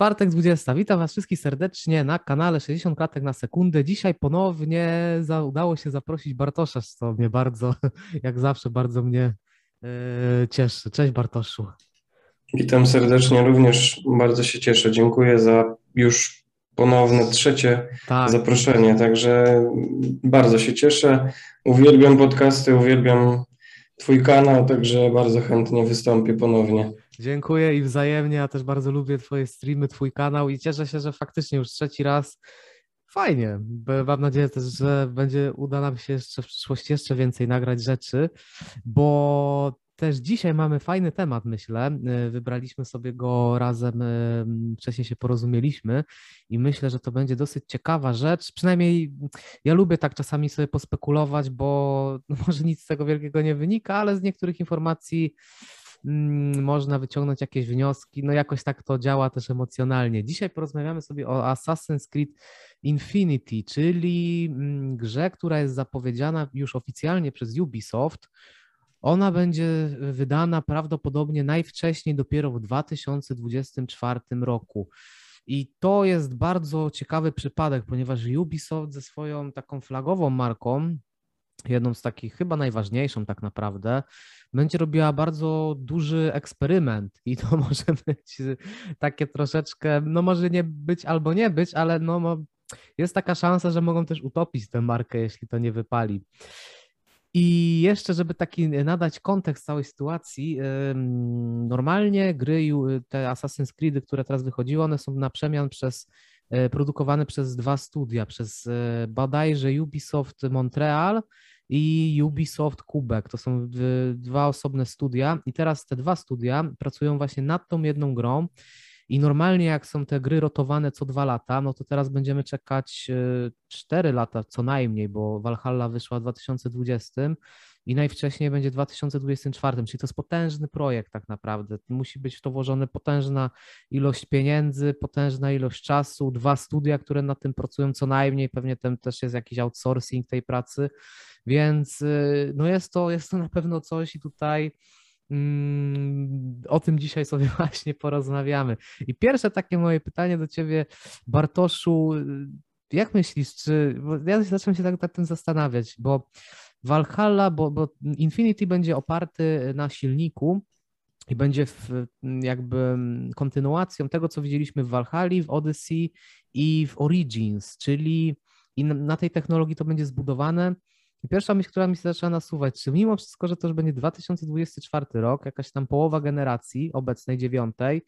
Czwartek 20. Witam Was wszystkich serdecznie na kanale 60 klatek na sekundę. Dzisiaj ponownie za, udało się zaprosić Bartosza, co mnie bardzo, jak zawsze, bardzo mnie yy, cieszy. Cześć Bartoszu. Witam serdecznie, również bardzo się cieszę. Dziękuję za już ponowne trzecie tak. zaproszenie, także bardzo się cieszę. Uwielbiam podcasty, uwielbiam Twój kanał, także bardzo chętnie wystąpię ponownie. Dziękuję i wzajemnie. Ja też bardzo lubię Twoje streamy, Twój kanał i cieszę się, że faktycznie już trzeci raz fajnie. Mam nadzieję też, że będzie uda nam się jeszcze w przyszłości jeszcze więcej nagrać rzeczy, bo też dzisiaj mamy fajny temat, myślę. Wybraliśmy sobie go razem, wcześniej się porozumieliśmy i myślę, że to będzie dosyć ciekawa rzecz. Przynajmniej ja lubię tak czasami sobie pospekulować, bo może nic z tego wielkiego nie wynika, ale z niektórych informacji Mm, można wyciągnąć jakieś wnioski, no jakoś tak to działa też emocjonalnie. Dzisiaj porozmawiamy sobie o Assassin's Creed Infinity, czyli mm, grze, która jest zapowiedziana już oficjalnie przez Ubisoft. Ona będzie wydana prawdopodobnie najwcześniej dopiero w 2024 roku. I to jest bardzo ciekawy przypadek, ponieważ Ubisoft ze swoją taką flagową marką, jedną z takich chyba najważniejszą tak naprawdę, będzie robiła bardzo duży eksperyment i to może być takie troszeczkę, no może nie być albo nie być, ale no jest taka szansa, że mogą też utopić tę markę, jeśli to nie wypali. I jeszcze, żeby taki nadać kontekst całej sytuacji, normalnie gry, te Assassin's Creed, które teraz wychodziły, one są na przemian przez e, produkowane przez dwa studia, przez e, bodajże Ubisoft Montreal i Ubisoft Kubek. To są dwa osobne studia i teraz te dwa studia pracują właśnie nad tą jedną grą. I normalnie jak są te gry rotowane co dwa lata, no to teraz będziemy czekać e, cztery lata co najmniej, bo Valhalla wyszła w 2020 i najwcześniej będzie w 2024, czyli to jest potężny projekt tak naprawdę. Musi być w to włożona potężna ilość pieniędzy, potężna ilość czasu, dwa studia, które nad tym pracują co najmniej, pewnie tam też jest jakiś outsourcing tej pracy, więc y, no jest to, jest to na pewno coś i tutaj mm, o tym dzisiaj sobie właśnie porozmawiamy. I pierwsze takie moje pytanie do ciebie, Bartoszu, y, jak myślisz, czy, ja zacząłem się tak nad tym zastanawiać, bo Valhalla, bo, bo Infinity będzie oparty na silniku i będzie w, jakby kontynuacją tego, co widzieliśmy w Valhalla, w Odyssey i w Origins, czyli i na tej technologii to będzie zbudowane. I pierwsza myśl, która mi się zaczęła nasuwać, czy mimo wszystko, że to już będzie 2024 rok, jakaś tam połowa generacji obecnej, dziewiątej,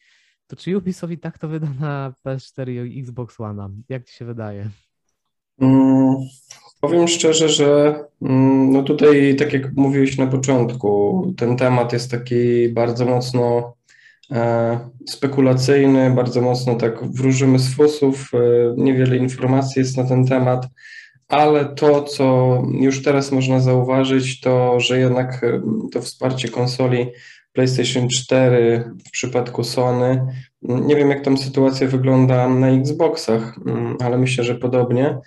to czy Ubisoft i tak to wyda na PS4 i Xbox One? Jak ci się wydaje? Mm, powiem szczerze, że mm, no tutaj, tak jak mówiłeś na początku, ten temat jest taki bardzo mocno e, spekulacyjny, bardzo mocno tak wróżymy z fusów, e, niewiele informacji jest na ten temat, ale to, co już teraz można zauważyć, to, że jednak e, to wsparcie konsoli PlayStation 4 w przypadku Sony, nie wiem jak tam sytuacja wygląda na Xboxach, mm, ale myślę, że podobnie,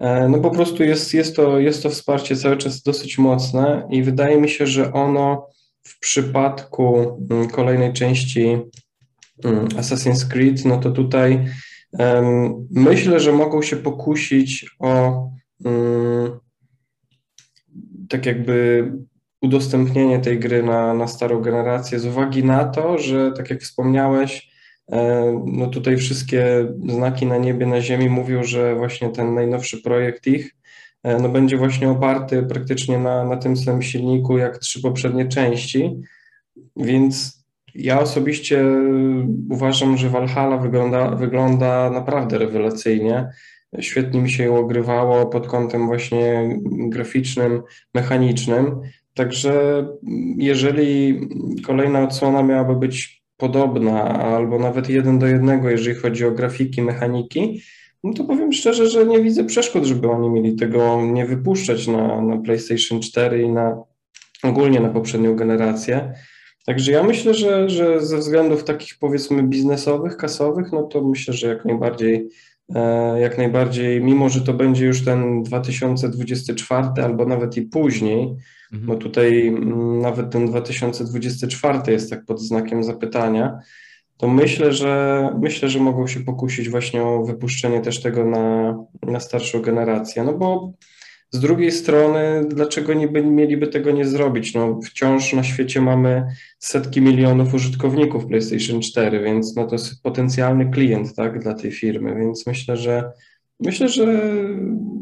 no po prostu jest, jest, to, jest to wsparcie cały czas dosyć mocne i wydaje mi się, że ono w przypadku mm, kolejnej części mm, Assassin's Creed, no to tutaj um, myślę, że mogą się pokusić o um, tak jakby udostępnienie tej gry na, na starą generację z uwagi na to, że tak jak wspomniałeś, E, no tutaj wszystkie znaki na niebie, na ziemi mówią, że właśnie ten najnowszy projekt ich e, no będzie właśnie oparty praktycznie na, na tym samym silniku jak trzy poprzednie części, więc ja osobiście uważam, że Valhalla wygląda, wygląda naprawdę rewelacyjnie. Świetnie mi się ją ogrywało pod kątem właśnie graficznym, mechanicznym. Także jeżeli kolejna odsłona miałaby być podobna, albo nawet jeden do jednego, jeżeli chodzi o grafiki, mechaniki, no to powiem szczerze, że nie widzę przeszkód, żeby oni mieli tego nie wypuszczać na, na PlayStation 4 i na ogólnie na poprzednią generację. Także ja myślę, że, że ze względów takich powiedzmy biznesowych, kasowych, no to myślę, że jak najbardziej, jak najbardziej, mimo że to będzie już ten 2024 albo nawet i później, Mhm. Bo tutaj mm, nawet ten 2024 jest tak pod znakiem zapytania. to myślę, że myślę, że mogą się pokusić właśnie o wypuszczenie też tego na, na starszą generację. No bo z drugiej strony, dlaczego niby mieliby tego nie zrobić? No, wciąż na świecie mamy setki milionów użytkowników PlayStation 4, więc no, to jest potencjalny klient tak, dla tej firmy, więc myślę, że myślę, że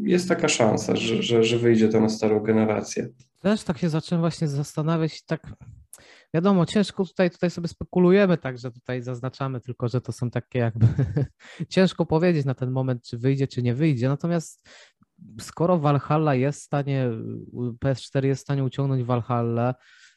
jest taka szansa, że, że, że wyjdzie to na starą generację. Też tak się zacząłem właśnie zastanawiać, tak wiadomo, ciężko tutaj, tutaj sobie spekulujemy, także tutaj zaznaczamy tylko, że to są takie jakby ciężko powiedzieć na ten moment, czy wyjdzie, czy nie wyjdzie. Natomiast skoro Valhalla jest w stanie, PS4 jest w stanie uciągnąć Valhalla,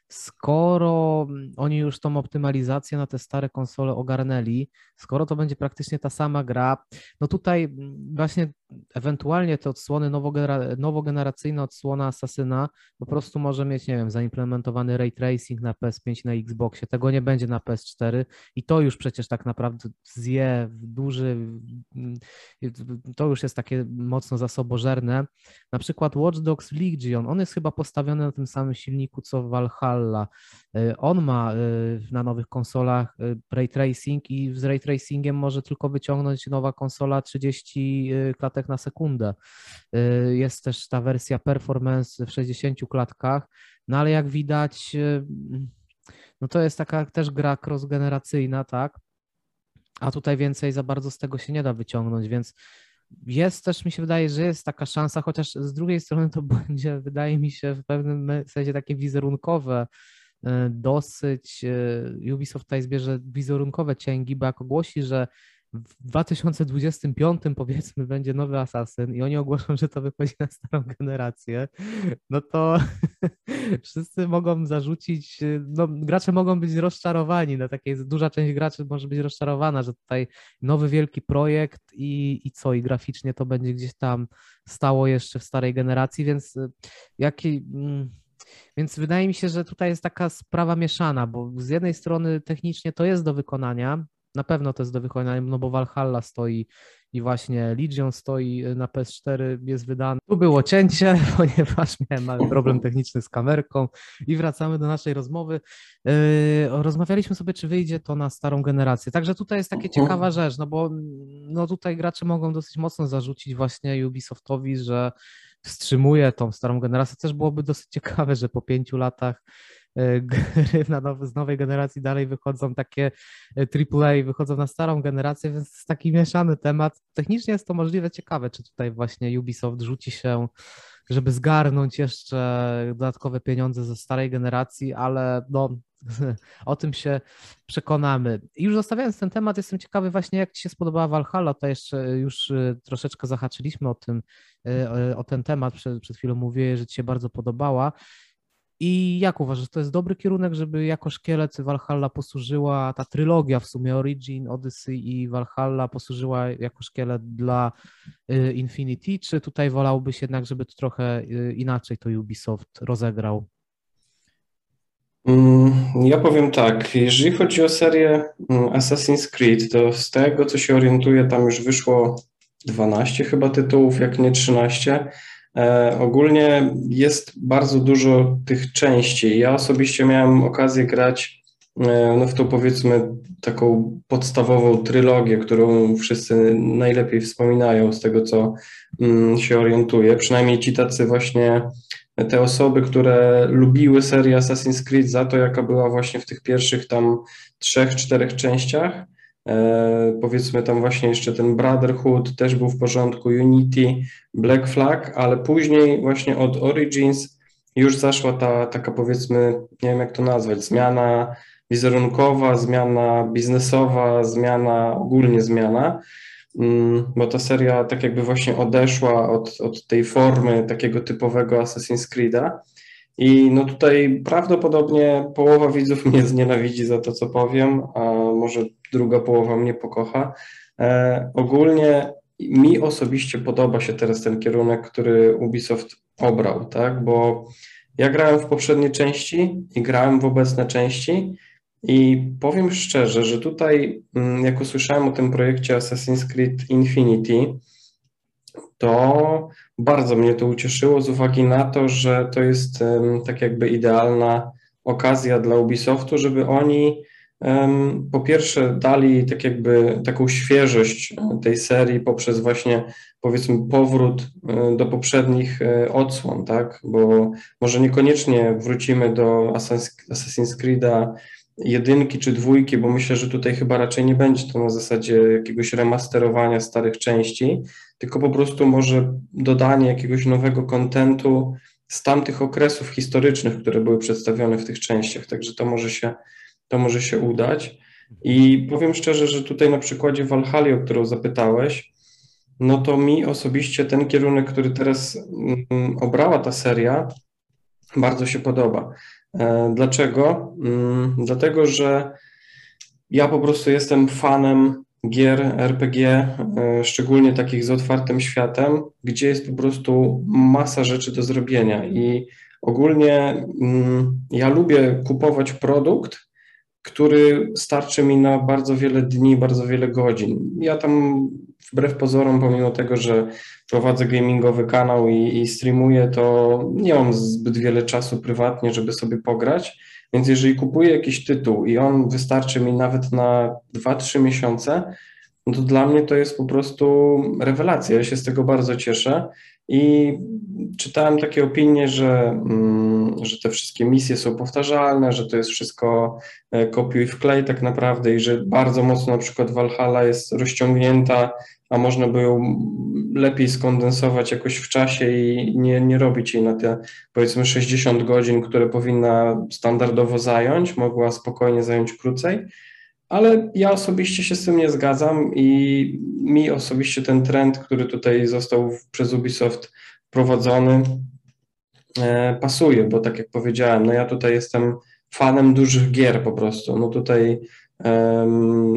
skoro oni już tą optymalizację na te stare konsole ogarnęli, skoro to będzie praktycznie ta sama gra, no tutaj właśnie ewentualnie te odsłony nowogenera- nowogeneracyjne odsłona Asasyna po prostu może mieć, nie wiem, zaimplementowany ray tracing na PS5 na Xboxie, tego nie będzie na PS4 i to już przecież tak naprawdę zje duży, to już jest takie mocno zasobożerne. Na przykład Watch Dogs Legion, on jest chyba postawiony na tym samym silniku co Valhalla. Y, on ma y, na nowych konsolach y, ray tracing i z ray tracingiem może tylko wyciągnąć nowa konsola 30 klatek na sekundę. Jest też ta wersja performance w 60 klatkach, no ale jak widać, no to jest taka też gra cross-generacyjna, tak? A tutaj więcej za bardzo z tego się nie da wyciągnąć, więc jest też, mi się wydaje, że jest taka szansa, chociaż z drugiej strony to będzie, wydaje mi się, w pewnym sensie takie wizerunkowe E, dosyć, e, Ubisoft tutaj zbierze wizerunkowe cięgi, bo jak ogłosi, że w 2025 powiedzmy będzie nowy Assassin i oni ogłoszą, że to wychodzi na starą generację, no to wszyscy mogą zarzucić, no gracze mogą być rozczarowani, no takiej duża część graczy może być rozczarowana, że tutaj nowy wielki projekt i, i co, i graficznie to będzie gdzieś tam stało jeszcze w starej generacji, więc e, jaki mm, więc wydaje mi się, że tutaj jest taka sprawa mieszana, bo z jednej strony technicznie to jest do wykonania, na pewno to jest do wykonania, no bo Valhalla stoi i właśnie Legion stoi na PS4, jest wydany. Tu było cięcie, ponieważ miałem problem techniczny z kamerką i wracamy do naszej rozmowy. Yy, rozmawialiśmy sobie, czy wyjdzie to na starą generację. Także tutaj jest takie ciekawa rzecz, no bo no tutaj gracze mogą dosyć mocno zarzucić właśnie Ubisoftowi, że wstrzymuje tą starą generację. Też byłoby dosyć ciekawe, że po pięciu latach e, gry nowy, z nowej generacji dalej wychodzą takie AAA, e, wychodzą na starą generację, więc jest taki mieszany temat. Technicznie jest to możliwe ciekawe, czy tutaj właśnie Ubisoft rzuci się, żeby zgarnąć jeszcze dodatkowe pieniądze ze starej generacji, ale no, o tym się przekonamy. I już zostawiając ten temat, jestem ciekawy właśnie, jak Ci się spodobała Valhalla, to jeszcze już y, troszeczkę zahaczyliśmy o tym, y, o ten temat, przed, przed chwilą mówię, że Ci się bardzo podobała. I jak uważasz, to jest dobry kierunek, żeby jako szkielet Valhalla posłużyła, ta trylogia w sumie Origin, Odyssey i Valhalla posłużyła jako szkielet dla Infinity, czy tutaj wolałbyś jednak, żeby to trochę inaczej to Ubisoft rozegrał? Mm, ja powiem tak, jeżeli chodzi o serię mm, Assassin's Creed, to z tego, co się orientuję, tam już wyszło 12 chyba tytułów, jak nie 13. E, ogólnie jest bardzo dużo tych części. Ja osobiście miałem okazję grać e, no, w tą powiedzmy taką podstawową trylogię, którą wszyscy najlepiej wspominają z tego, co mm, się orientuję. Przynajmniej ci tacy właśnie te osoby, które lubiły serię Assassin's Creed za to, jaka była właśnie w tych pierwszych tam trzech, czterech częściach. E, powiedzmy tam właśnie jeszcze ten Brotherhood też był w porządku, Unity, Black Flag, ale później właśnie od Origins już zaszła ta taka powiedzmy, nie wiem jak to nazwać, zmiana wizerunkowa, zmiana biznesowa, zmiana, ogólnie zmiana. Mm, bo ta seria tak jakby właśnie odeszła od, od tej formy takiego typowego Assassin's Creed'a. I no tutaj prawdopodobnie połowa widzów mnie znienawidzi za to, co powiem, a może druga połowa mnie pokocha. E, ogólnie mi osobiście podoba się teraz ten kierunek, który Ubisoft obrał, tak? Bo ja grałem w poprzedniej części i grałem w obecne części i powiem szczerze, że tutaj, mm, jak usłyszałem o tym projekcie Assassin's Creed Infinity, to bardzo mnie to ucieszyło z uwagi na to, że to jest tak jakby idealna okazja dla Ubisoftu, żeby oni po pierwsze dali tak jakby taką świeżość tej serii poprzez właśnie powiedzmy powrót e, do poprzednich e, odsłon, tak? Bo może niekoniecznie wrócimy do Assassin's Creed'a jedynki czy dwójki, bo myślę, że tutaj chyba raczej nie będzie to na zasadzie jakiegoś remasterowania starych części, tylko po prostu może dodanie jakiegoś nowego kontentu z tamtych okresów historycznych, które były przedstawione w tych częściach. Także to może się, to może się udać. I powiem szczerze, że tutaj na przykładzie Valhalla, o którą zapytałeś, no to mi osobiście ten kierunek, który teraz mm, obrała ta seria, bardzo się podoba. E, dlaczego? Mm, dlatego, że ja po prostu jestem fanem gier RPG, e, szczególnie takich z otwartym światem, gdzie jest po prostu masa rzeczy do zrobienia i ogólnie mm, ja lubię kupować produkt, który starczy mi na bardzo wiele dni, bardzo wiele godzin. Ja tam wbrew pozorom, pomimo tego, że prowadzę gamingowy kanał i, i streamuję, to nie mam zbyt wiele czasu prywatnie, żeby sobie pograć. Więc jeżeli kupuję jakiś tytuł i on wystarczy mi nawet na 2-3 miesiące, no to dla mnie to jest po prostu rewelacja. Ja się z tego bardzo cieszę i czytałem takie opinie, że, mm, że te wszystkie misje są powtarzalne, że to jest wszystko e, kopiuj wklej tak naprawdę i że bardzo mocno na przykład Valhalla jest rozciągnięta, a można by ją lepiej skondensować jakoś w czasie i nie, nie robić jej na te powiedzmy 60 godzin, które powinna standardowo zająć, mogła spokojnie zająć krócej ale ja osobiście się z tym nie zgadzam i mi osobiście ten trend, który tutaj został przez Ubisoft wprowadzony, e, pasuje, bo tak jak powiedziałem, no ja tutaj jestem fanem dużych gier po prostu. No tutaj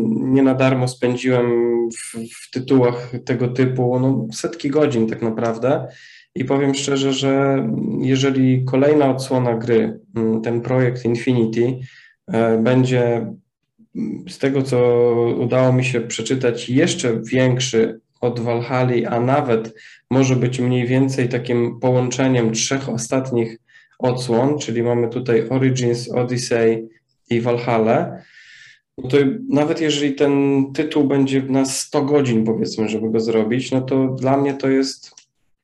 nie na darmo spędziłem w, w, tytułach tego typu no, setki godzin tak naprawdę. I powiem szczerze, że jeżeli kolejna odsłona gry, ten projekt Infinity, e, będzie z tego, co udało mi się przeczytać, jeszcze większy od Valhalla, a nawet może być mniej więcej takim połączeniem trzech ostatnich odsłon, czyli mamy tutaj Origins, Odyssey i Valhalla, no to nawet jeżeli ten tytuł będzie na 100 godzin, powiedzmy, żeby go zrobić, no to dla mnie to jest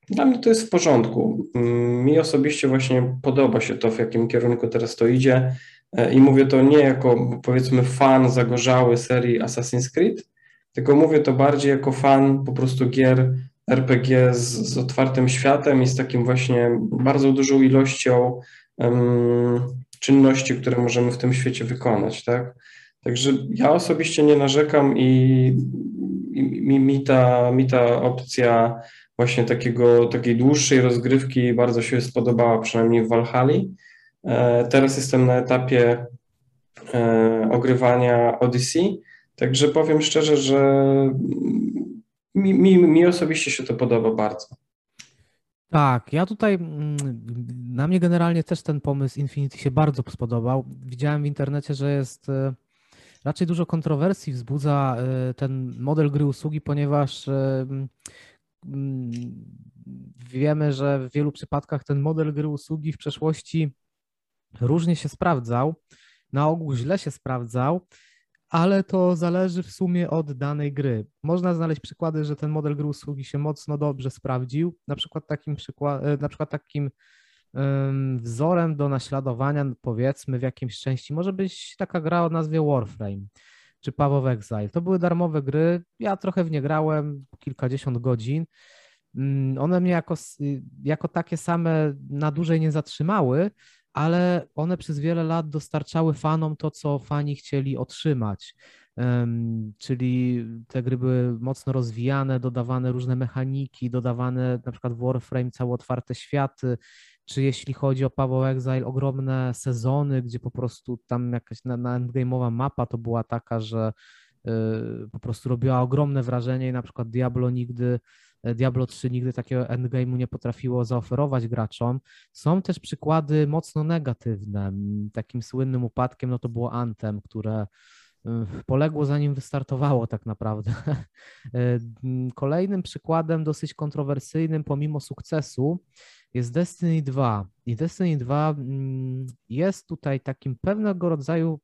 dla mnie to jest w porządku. Mm, mi osobiście właśnie podoba się to, w jakim kierunku teraz to idzie. E, I mówię to nie jako powiedzmy fan zagorzały serii Assassin's Creed, tylko mówię to bardziej jako fan po prostu gier RPG z, z otwartym światem i z takim właśnie bardzo dużą ilością um, czynności, które możemy w tym świecie wykonać, tak? Także ja osobiście nie narzekam i, i mi, mi, ta, mi ta opcja właśnie takiego, takiej dłuższej rozgrywki bardzo się spodobała, przynajmniej w Valhalla. E, teraz jestem na etapie e, ogrywania Odyssey, także powiem szczerze, że mi, mi, mi osobiście się to podoba bardzo. Tak, ja tutaj, mm, na mnie generalnie też ten pomysł Infinity się bardzo spodobał. Widziałem w internecie, że jest e, raczej dużo kontrowersji wzbudza ten model gry usługi, ponieważ mm, wiemy, że w wielu przypadkach ten model gry usługi w przeszłości różnie się sprawdzał, na ogół źle się sprawdzał, ale to zależy w sumie od danej gry. Można znaleźć przykłady, że ten model gry usługi się mocno dobrze sprawdził. Na przykład takim, przykład, e, na przykład takim wzorem do naśladowania, powiedzmy, w jakimś części może być taka gra o nazwie Warframe czy Path Exile. To były darmowe gry. Ja trochę w nie grałem, kilkadziesiąt godzin. Mm, one mnie jako, jako takie same na dłużej nie zatrzymały, ale one przez wiele lat dostarczały fanom to, co fani chcieli otrzymać. Czyli te gry były mocno rozwijane, dodawane różne mechaniki, dodawane na przykład w Warframe całe otwarte światy, czy jeśli chodzi o Paweł Exile, ogromne sezony, gdzie po prostu tam jakaś na, na endgame'owa mapa to była taka, że y, po prostu robiła ogromne wrażenie i na przykład Diablo nigdy E, Diablo 3 nigdy takiego endgame'u nie potrafiło zaoferować graczom. Są też przykłady mocno negatywne. Takim słynnym upadkiem no to było Anthem, które e, poległo zanim wystartowało tak naprawdę. E, kolejnym przykładem dosyć kontrowersyjnym pomimo sukcesu jest Destiny 2. I Destiny 2 jest tutaj takim pewnego rodzaju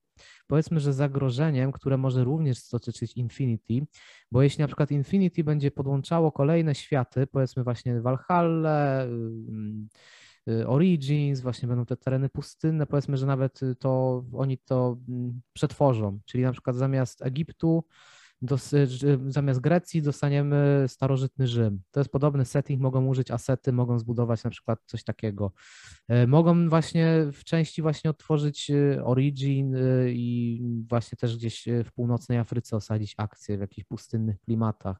powiedzmy, że zagrożeniem, które może również dotyczyć Infinity, bo jeśli na przykład Infinity będzie podłączało kolejne światy, powiedzmy właśnie Valhalla, y, Origins, właśnie będą te tereny pustynne, powiedzmy, że nawet to oni to mm, przetworzą, czyli na przykład zamiast Egiptu zamiast Grecji dostaniemy starożytny Rzym. To jest podobny setting, mogą użyć asety, mogą zbudować na przykład coś takiego. E, mogą właśnie w części właśnie otworzyć e, Origin e, i właśnie też gdzieś w północnej Afryce osadzić akcje w jakichś pustynnych klimatach.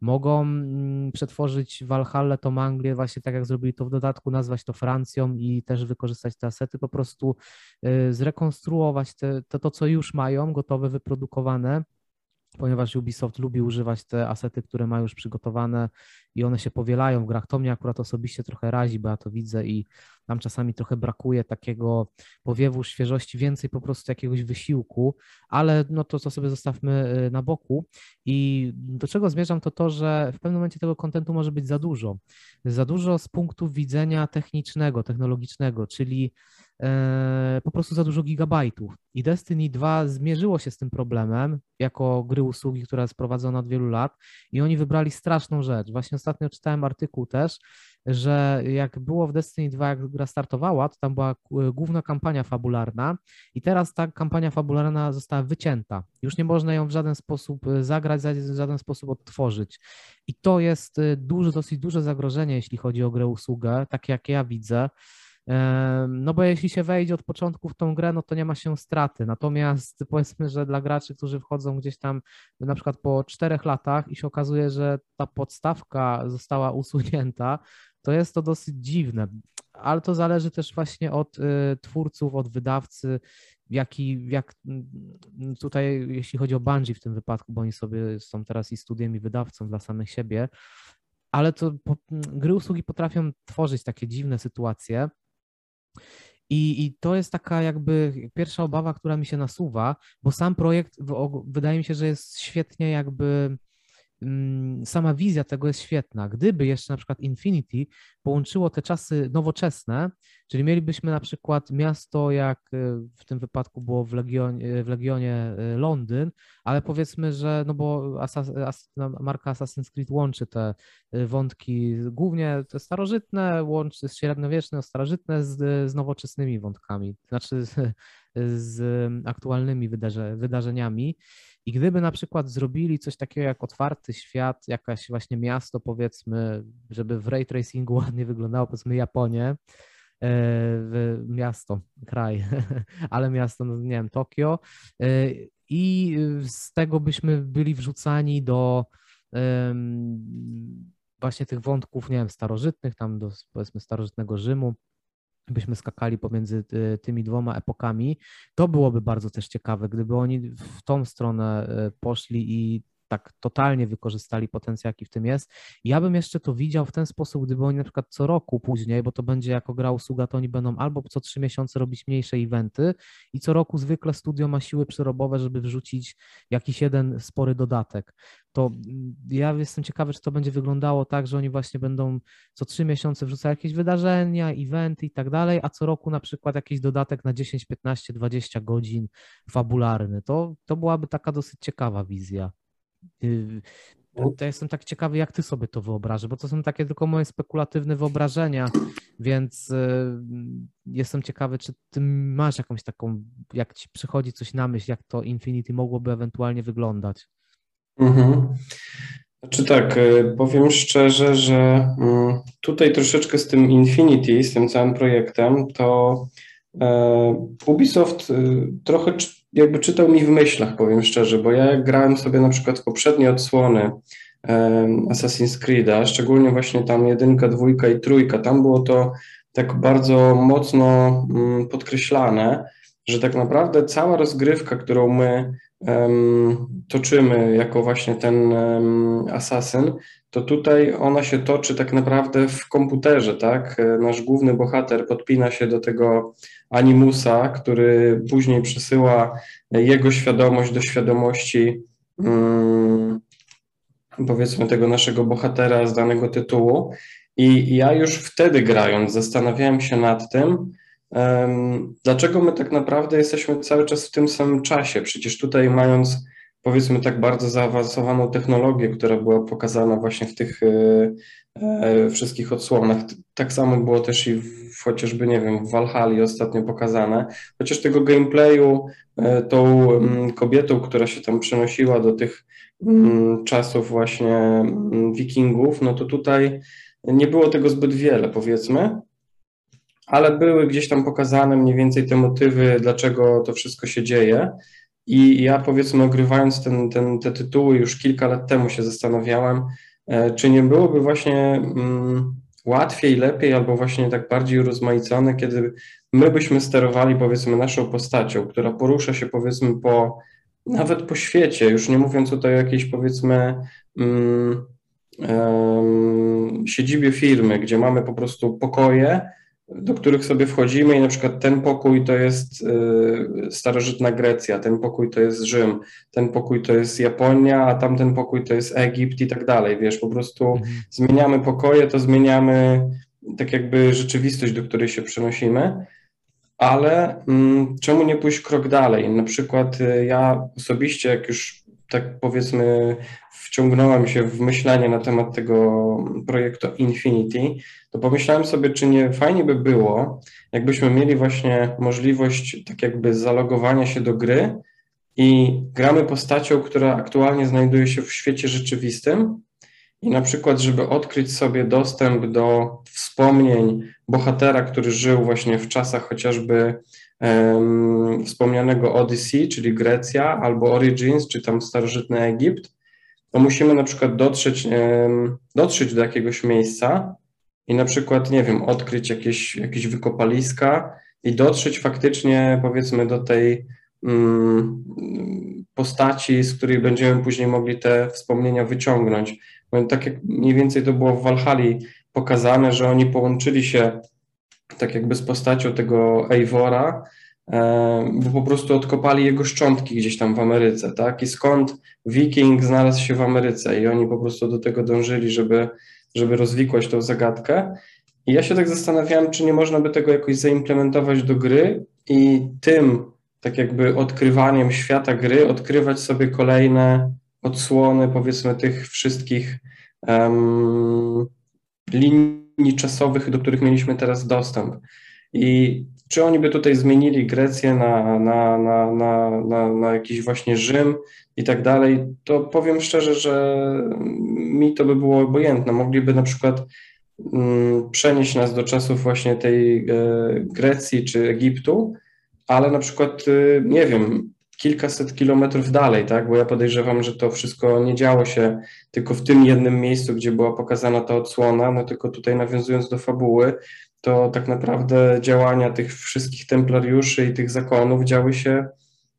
Mogą mm, przetworzyć Valhalla, tą Anglię, właśnie tak jak zrobili to w dodatku, nazwać to Francją i też wykorzystać te asety, po prostu zrekonstruować te, to, to co już mają, gotowe, wyprodukowane ponieważ Ubisoft lubi używać te asety, które ma już przygotowane i one się powielają w grach. To mnie akurat osobiście trochę razi, bo ja to widzę i nam czasami trochę brakuje takiego powiewu świeżości, więcej po prostu jakiegoś wysiłku, ale no to, co sobie zostawmy y, na boku. I do czego zmierzam, to to, że w pewnym momencie tego kontentu może być za dużo. Za dużo z punktu widzenia technicznego, technologicznego, czyli po prostu za dużo gigabajtów. I Destiny 2 zmierzyło się z tym problemem jako gry usługi, która jest prowadzona od wielu lat i oni wybrali straszną rzecz. Właśnie ostatnio czytałem artykuł też, że jak było w Destiny 2, jak gra startowała, to tam była główna kampania fabularna i teraz ta kampania fabularna została wycięta. Już nie można ją w żaden sposób e, zagrać, w żaden sposób odtworzyć. I to jest e, duże, dosyć duże zagrożenie, jeśli chodzi o grę usługę, tak jak ja widzę. No bo jeśli się wejdzie od początku w tą grę, no to nie ma się straty. Natomiast powiedzmy, że dla graczy, którzy wchodzą gdzieś tam na przykład po czterech latach i się okazuje, że ta podstawka została usunięta, to jest to dosyć dziwne. Ale to zależy też właśnie od y, twórców, od wydawcy, jaki, jak mm, tutaj, jeśli chodzi o Bungie w tym wypadku, bo oni sobie są teraz i studiem, i wydawcą dla samych siebie, ale to gry usługi potrafią tworzyć takie dziwne sytuacje, i, I to jest taka jakby pierwsza obawa, która mi się nasuwa, bo sam projekt wydaje mi się, że jest świetnie jakby sama wizja tego jest świetna. Gdyby jeszcze na przykład Infinity połączyło te czasy nowoczesne, czyli mielibyśmy na przykład miasto, jak e, w tym wypadku było w Legionie, w Legionie e, Londyn, ale powiedzmy, że no bo Asas, marka Assassin's Creed łączy te wątki, głównie te starożytne, łączy średniowieczne, starożytne z, z nowoczesnymi wątkami, znaczy z, z aktualnymi wydarze, wydarzeniami. I gdyby na przykład zrobili coś takiego jak otwarty świat, jakaś właśnie miasto, powiedzmy, żeby w ray tracingu ładnie wyglądało, powiedzmy Japonię, e, miasto, kraj, ale miasto, no nie wiem, Tokio, e, i z tego byśmy byli wrzucani do właśnie tych wątków, nie wiem, starożytnych, tam do powiedzmy starożytnego Rzymu, byśmy skakali pomiędzy e, tymi dwoma epokami, to byłoby bardzo też ciekawe, gdyby oni w tą stronę e, poszli i tak totalnie wykorzystali potencjał, jaki w tym jest. Ja bym jeszcze to widział w ten sposób, gdyby oni na przykład co roku później, bo to będzie jako gra usługa, to oni będą albo co trzy miesiące robić mniejsze eventy i co roku zwykle studio ma siły przerobowe, żeby wrzucić jakiś jeden spory dodatek. To ja jestem ciekawy, czy to będzie wyglądało tak, że oni właśnie będą co trzy miesiące wrzucać jakieś wydarzenia, eventy i tak dalej, a co roku na przykład jakiś dodatek na 10, 15, 20 godzin fabularny. To, to byłaby taka dosyć ciekawa wizja. Y, to jestem tak ciekawy, jak ty sobie to wyobrażasz, bo to są takie tylko moje spekulatywne wyobrażenia, więc y, jestem ciekawy, czy ty masz jakąś taką, jak ci przychodzi coś na myśl, jak to Infinity mogłoby ewentualnie wyglądać. Mhm. Znaczy tak, y, powiem szczerze, że mm, tutaj troszeczkę z tym Infinity, z tym całym projektem, to Ubisoft trochę jakby czytał mi w myślach, powiem szczerze, bo ja grałem sobie na przykład poprzednie odsłony Assassin's Creed'a, szczególnie właśnie tam jedynka, dwójka i trójka, tam było to tak bardzo mocno mm, podkreślane, że tak naprawdę cała rozgrywka, którą my toczymy jako właśnie ten asasyn, to tutaj ona się toczy tak naprawdę w komputerze, tak? Nasz główny bohater podpina się do tego animusa, który później przesyła jego świadomość do świadomości um, powiedzmy tego naszego bohatera z danego tytułu. I ja już wtedy grając zastanawiałem się nad tym, dlaczego my tak naprawdę jesteśmy cały czas w tym samym czasie? Przecież tutaj mając powiedzmy tak bardzo zaawansowaną technologię, która była pokazana właśnie w tych e, e, wszystkich odsłonach. Tak samo było też i w, chociażby, nie wiem, w Valhalla ostatnio pokazane. Chociaż tego gameplayu e, tą mm, kobietą, która się tam przenosiła do tych mm, czasów właśnie mm, wikingów, no to tutaj nie było tego zbyt wiele, powiedzmy, ale były gdzieś tam pokazane mniej więcej te motywy, dlaczego to wszystko się dzieje. I ja powiedzmy, ogrywając ten, ten, te tytuły już kilka lat temu się zastanawiałem, e, czy nie byłoby właśnie mm, łatwiej, lepiej albo właśnie tak bardziej urozmaicone, kiedy my byśmy sterowali powiedzmy naszą postacią, która porusza się powiedzmy po nawet po świecie, już nie mówiąc tutaj o jakiejś powiedzmy um, siedzibie firmy, gdzie mamy po prostu pokoje, do których sobie wchodzimy i na przykład ten pokój to jest y, starożytna Grecja, ten pokój to jest Rzym, ten pokój to jest Japonia, a tamten pokój to jest Egipt i tak dalej, wiesz, po prostu mhm. zmieniamy pokoje, to zmieniamy tak jakby rzeczywistość, do której się przenosimy, ale mm, czemu nie pójść krok dalej? Na przykład y, ja osobiście, jak już tak powiedzmy wciągnąłem się w myślenie na temat tego projektu Infinity, to pomyślałem sobie, czy nie fajnie by było, jakbyśmy mieli właśnie możliwość tak jakby zalogowania się do gry i gramy postacią, która aktualnie znajduje się w świecie rzeczywistym i na przykład, żeby odkryć sobie dostęp do wspomnień bohatera, który żył właśnie w czasach chociażby um, wspomnianego Odyssey, czyli Grecja, albo Origins, czy tam starożytny Egipt, to musimy na przykład dotrzeć, dotrzeć do jakiegoś miejsca i na przykład, nie wiem, odkryć jakieś, jakieś wykopaliska i dotrzeć faktycznie, powiedzmy, do tej um, postaci, z której będziemy później mogli te wspomnienia wyciągnąć. Tak jak mniej więcej to było w Walhali pokazane, że oni połączyli się tak jakby z postacią tego Eivora, bo po prostu odkopali jego szczątki gdzieś tam w Ameryce, tak? I skąd Wiking znalazł się w Ameryce i oni po prostu do tego dążyli, żeby, żeby rozwikłać tą zagadkę. I ja się tak zastanawiałem, czy nie można by tego jakoś zaimplementować do gry i tym, tak jakby odkrywaniem świata gry, odkrywać sobie kolejne odsłony, powiedzmy, tych wszystkich um, linii czasowych, do których mieliśmy teraz dostęp. I czy oni by tutaj zmienili Grecję na, na, na, na, na, na jakiś właśnie Rzym i tak dalej, to powiem szczerze, że mi to by było obojętne. Mogliby na przykład mm, przenieść nas do czasów właśnie tej e, Grecji czy Egiptu, ale na przykład, e, nie wiem, kilkaset kilometrów dalej, tak? Bo ja podejrzewam, że to wszystko nie działo się tylko w tym jednym miejscu, gdzie była pokazana ta odsłona, no tylko tutaj nawiązując do fabuły, to tak naprawdę działania tych wszystkich templariuszy i tych zakonów działy się,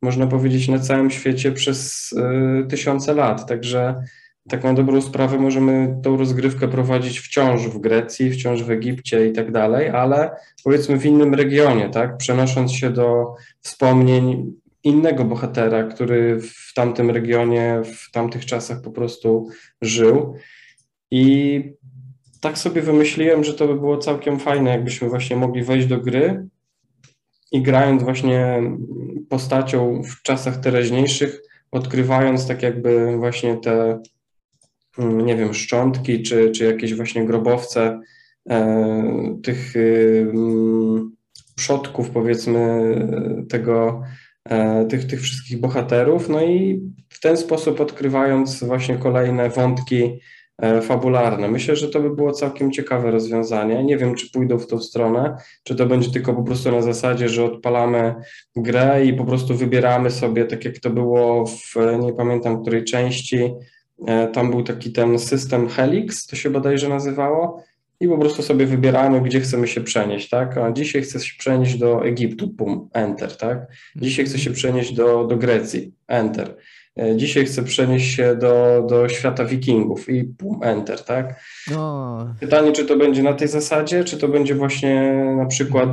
można powiedzieć, na całym świecie przez y, tysiące lat. Także tak na dobrą sprawę możemy tą rozgrywkę prowadzić wciąż w Grecji, wciąż w Egipcie i tak dalej, ale powiedzmy w innym regionie, tak? Przenosząc się do wspomnień innego bohatera, który w tamtym regionie, w tamtych czasach po prostu żył. I tak sobie wymyśliłem, że to by było całkiem fajne, jakbyśmy właśnie mogli wejść do gry i grając właśnie postacią w czasach teraźniejszych, odkrywając tak jakby właśnie te, mm, nie wiem, szczątki, czy, czy jakieś właśnie grobowce e, tych e, przodków, powiedzmy, tego E, tych, tych wszystkich bohaterów, no i w ten sposób odkrywając właśnie kolejne wątki fabularne. Myślę, że to by było całkiem ciekawe rozwiązanie. Nie wiem, czy pójdą w tą stronę, czy to będzie tylko po prostu na zasadzie, że odpalamy grę i po prostu wybieramy sobie, tak jak to było w, nie pamiętam której części, e, tam był taki ten system Helix, to się bodajże nazywało, i po prostu sobie wybieramy, gdzie chcemy się przenieść, tak? A dzisiaj chcę się przenieść do Egiptu, pum, enter, tak? Dzisiaj chcę się przenieść do, do Grecji, enter. E, dzisiaj chcę przenieść się do, do świata wikingów i pum, enter, tak? No. Pytanie, czy to będzie na tej zasadzie, czy to będzie właśnie na przykład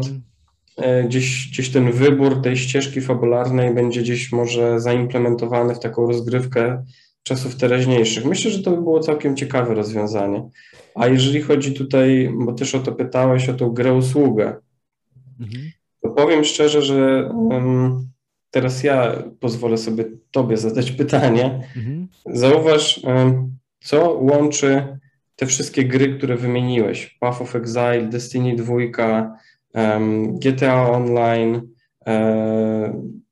mm. gdzieś, gdzieś ten wybór tej ścieżki fabularnej będzie gdzieś może zaimplementowany w taką rozgrywkę czasów teraźniejszych. Myślę, że to by było całkiem ciekawe rozwiązanie. A jeżeli chodzi tutaj, bo też o to pytałeś, o tą grę usługę, mhm. powiem szczerze, że um, teraz ja pozwolę sobie Tobie zadać pytanie. Mhm. Zauważ, co łączy te wszystkie gry, które wymieniłeś? Path of Exile, Destiny 2, um, GTA Online. Um,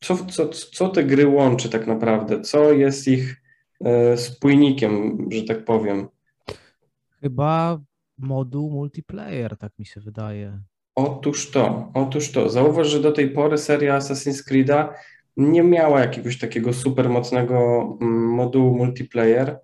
co, co, co te gry łączy tak naprawdę? Co jest ich e, spójnikiem, że tak powiem? Chyba moduł multiplayer, tak mi się wydaje. Otóż to, otóż to. Zauważ, że do tej pory seria Assassin's Creed'a nie miała jakiegoś takiego super mocnego mm, modułu multiplayer,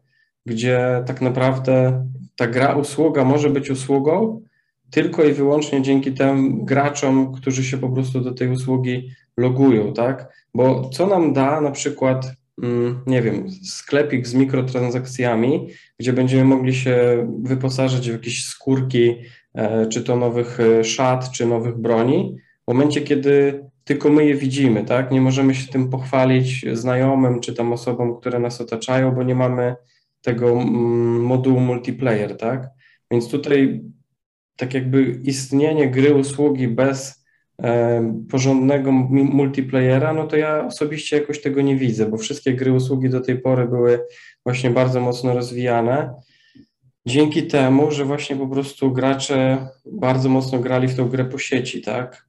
gdzie tak naprawdę ta gra usługa może być usługą tylko i wyłącznie dzięki tym graczom, którzy się po prostu do tej usługi logują, tak? Bo co nam da na przykład, mm, nie wiem, sklepik z mikrotransakcjami, gdzie będziemy mogli się wyposażyć w jakieś skórki, czy to nowych e, szat, czy nowych broni, w momencie, kiedy tylko my je widzimy, tak? Nie możemy się tym pochwalić znajomym, czy tam osobom, które nas otaczają, bo nie mamy tego modułu multiplayer, tak? Więc tutaj tak jakby istnienie gry, usługi bez e, porządnego multiplayera, no to ja osobiście jakoś tego nie widzę, bo wszystkie gry, usługi do tej pory były właśnie bardzo mocno rozwijane. Dzięki temu, że właśnie po prostu gracze bardzo mocno grali w tą grę po sieci, tak?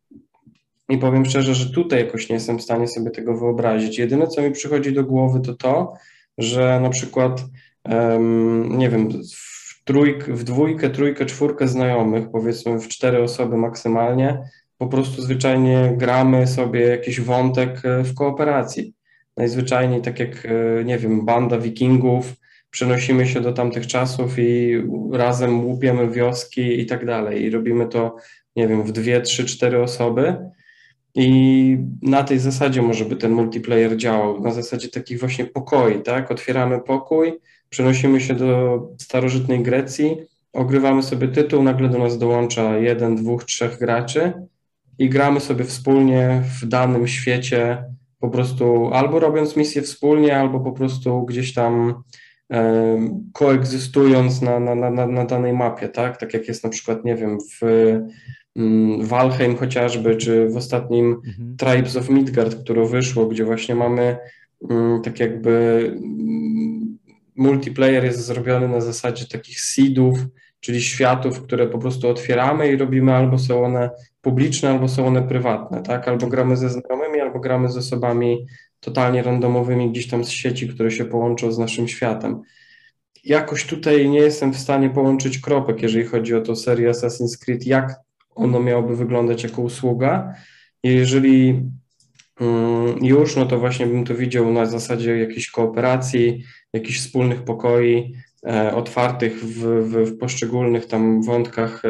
I powiem szczerze, że tutaj jakoś nie jestem w stanie sobie tego wyobrazić. Jedyne, co mi przychodzi do głowy, to to, że na przykład, um, nie wiem, w, trójk, w dwójkę, trójkę, czwórkę znajomych, powiedzmy w cztery osoby maksymalnie, po prostu zwyczajnie gramy sobie jakiś wątek e, w kooperacji. Najzwyczajniej, tak jak, e, nie wiem, banda wikingów, przenosimy się do tamtych czasów i razem łupiemy wioski i tak dalej. I robimy to, nie wiem, w dwie, trzy, cztery osoby. I na tej zasadzie może by ten multiplayer działał, na zasadzie takich właśnie pokoi, tak? Otwieramy pokój, przenosimy się do starożytnej Grecji, ogrywamy sobie tytuł, nagle do nas dołącza jeden, dwóch, trzech graczy i gramy sobie wspólnie w danym świecie, po prostu albo robiąc misję wspólnie, albo po prostu gdzieś tam koegzystując na, na, na, na danej mapie, tak? Tak jak jest na przykład, nie wiem, w Mm, Valheim chociażby, czy w ostatnim mhm. Tribes of Midgard, które wyszło, gdzie właśnie mamy mm, tak jakby mm, multiplayer jest zrobiony na zasadzie takich seedów, czyli światów, które po prostu otwieramy i robimy albo są one publiczne, albo są one prywatne, tak? Albo gramy ze znajomymi, albo gramy z osobami totalnie randomowymi gdzieś tam z sieci, które się połączą z naszym światem. Jakoś tutaj nie jestem w stanie połączyć kropek, jeżeli chodzi o to serię Assassin's Creed, jak ono miałoby wyglądać jako usługa. Jeżeli mm, już, no to właśnie bym to widział na zasadzie jakiejś kooperacji, jakichś wspólnych pokoi, e, otwartych w, w, w, poszczególnych tam wątkach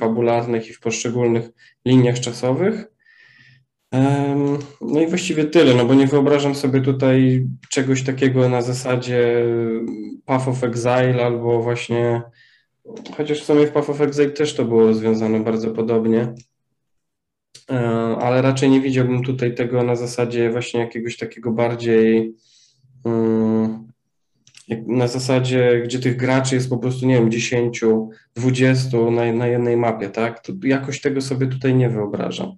fabularnych i w poszczególnych liniach czasowych. No i właściwie tyle, no bo nie wyobrażam sobie tutaj czegoś takiego na zasadzie Path of Exile albo właśnie Chociaż w sumie w Path of Exile też to było rozwiązane bardzo podobnie. E, ale raczej nie widziałbym tutaj tego na zasadzie właśnie jakiegoś takiego bardziej mm, na zasadzie, gdzie tych graczy jest po prostu, nie wiem, 10, 20 na, na jednej mapie, tak? To jakoś tego sobie tutaj nie wyobrażam.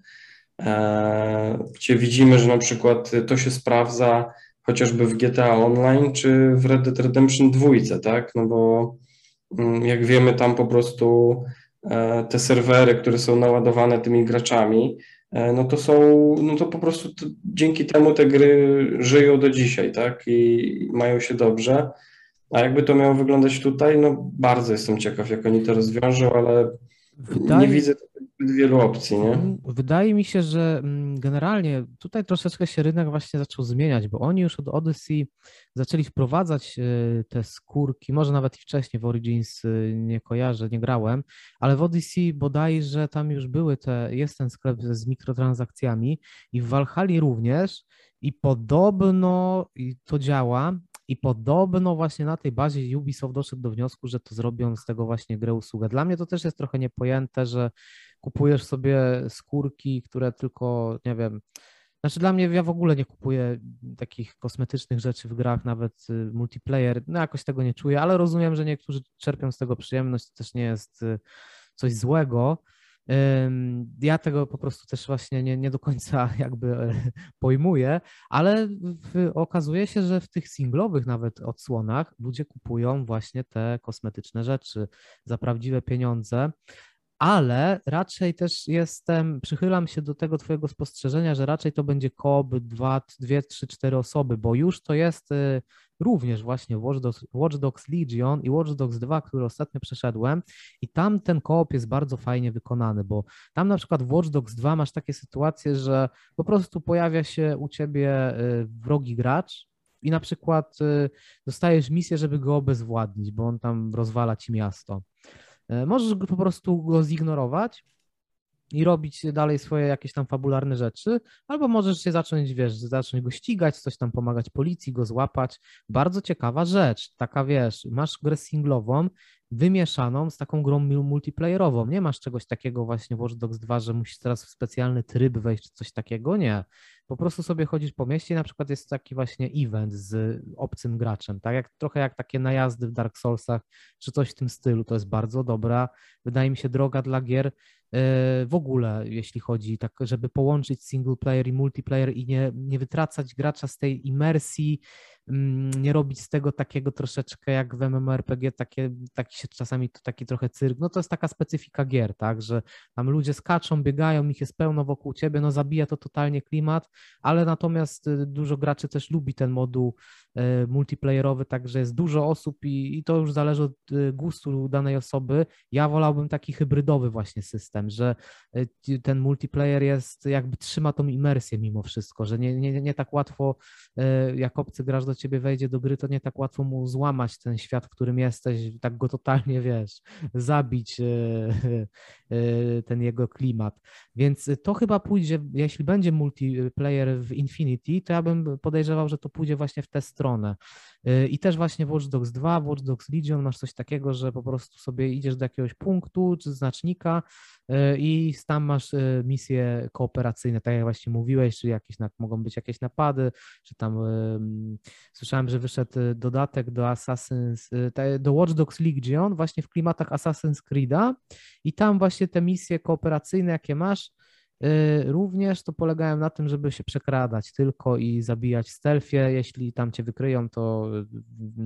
E, gdzie widzimy, że na przykład to się sprawdza chociażby w GTA Online czy w Red Dead Redemption 2, tak? No bo Mm, jak wiemy, tam po prostu e, te serwery, które są naładowane tymi graczami, e, no to są, no to po prostu to, dzięki temu te gry żyją do dzisiaj, tak? I mają się dobrze. A jakby to miało wyglądać tutaj, no bardzo jestem ciekaw, jak oni to rozwiążą, ale Wydaje... nie widzę wielu opcji, nie? Wydaje mi się, że mm, generalnie tutaj troszeczkę się rynek właśnie zaczął zmieniać, bo oni już od Odyssey zaczęli wprowadzać y, te skórki, może nawet i wcześniej w Origins y, nie kojarzę, nie grałem, ale w Odyssey bodajże tam już były te, jest ten sklep z mikrotransakcjami i w Valhalla również i podobno to działa, i podobno właśnie na tej bazie Ubisoft doszedł do wniosku, że to zrobią z tego właśnie grę usługę. Dla mnie to też jest trochę niepojęte, że kupujesz sobie skórki, które tylko, nie wiem, znaczy dla mnie ja w ogóle nie kupuję takich kosmetycznych rzeczy w grach, nawet y, multiplayer, no jakoś tego nie czuję, ale rozumiem, że niektórzy czerpią z tego przyjemność, to też nie jest y, coś złego. Ja tego po prostu też właśnie nie, nie do końca jakby e, pojmuję, ale w, okazuje się, że w tych singlowych nawet odsłonach ludzie kupują właśnie te kosmetyczne rzeczy za prawdziwe pieniądze ale raczej też jestem, przychylam się do tego Twojego spostrzeżenia, że raczej to będzie koop 2, 2 3, 4 osoby, bo już to jest y, również właśnie Watch Dogs, Watch Dogs Legion i Watch Dogs 2, który ostatnio przeszedłem i tam ten koop jest bardzo fajnie wykonany, bo tam na przykład w Watch Dogs 2 masz takie sytuacje, że po prostu pojawia się u Ciebie y, wrogi gracz, i na przykład y, dostajesz misję, żeby go obezwładnić, bo on tam rozwala ci miasto. E, możesz po prostu go zignorować i robić dalej swoje jakieś tam fabularne rzeczy, albo możesz się zacząć, wiesz, zacząć go ścigać, coś tam pomagać policji, go złapać. Bardzo ciekawa rzecz, taka wiesz, masz grę singlową, wymieszaną z taką grą multiplayerową. Nie masz czegoś takiego właśnie w Watch Dogs 2, że musisz teraz w specjalny tryb wejść czy coś takiego, nie. Po prostu sobie chodzisz po mieście na przykład jest taki właśnie event z obcym graczem, tak jak trochę jak takie najazdy w Dark Soulsach, czy coś w tym stylu. To jest bardzo dobra, wydaje mi się, droga dla gier w ogóle, jeśli chodzi, tak, żeby połączyć single player i multiplayer i nie, nie wytracać gracza z tej imersji, nie robić z tego takiego troszeczkę jak w MMORPG, takie, taki się czasami to taki trochę cyrk, no to jest taka specyfika gier, tak, że tam ludzie skaczą, biegają, ich jest pełno wokół ciebie, no zabija to totalnie klimat, ale natomiast y, dużo graczy też lubi ten moduł y, multiplayerowy, także jest dużo osób i, i to już zależy od y, gustu danej osoby. Ja wolałbym taki hybrydowy właśnie system, że ten multiplayer jest, jakby trzyma tą imersję mimo wszystko, że nie, nie, nie tak łatwo, jak obcy gracz do ciebie wejdzie do gry, to nie tak łatwo mu złamać ten świat, w którym jesteś, tak go totalnie, wiesz, zabić e, ten jego klimat. Więc to chyba pójdzie, jeśli będzie multiplayer w Infinity, to ja bym podejrzewał, że to pójdzie właśnie w tę stronę. I też właśnie Watch Dogs 2, Watch Dogs Legion masz coś takiego, że po prostu sobie idziesz do jakiegoś punktu czy znacznika E, i tam masz e, misje kooperacyjne, tak jak właśnie mówiłeś, czy jakieś mogą być jakieś napady, czy tam słyszałem, że wyszedł e, dodatek do Assassin's, do Watch Dogs Legion właśnie w klimatach Assassin's Creed'a i tam właśnie te misje kooperacyjne, jakie masz, również to polegają na tym, żeby się przekradać tylko i zabijać stealthie. Jeśli tam cię wykryją, to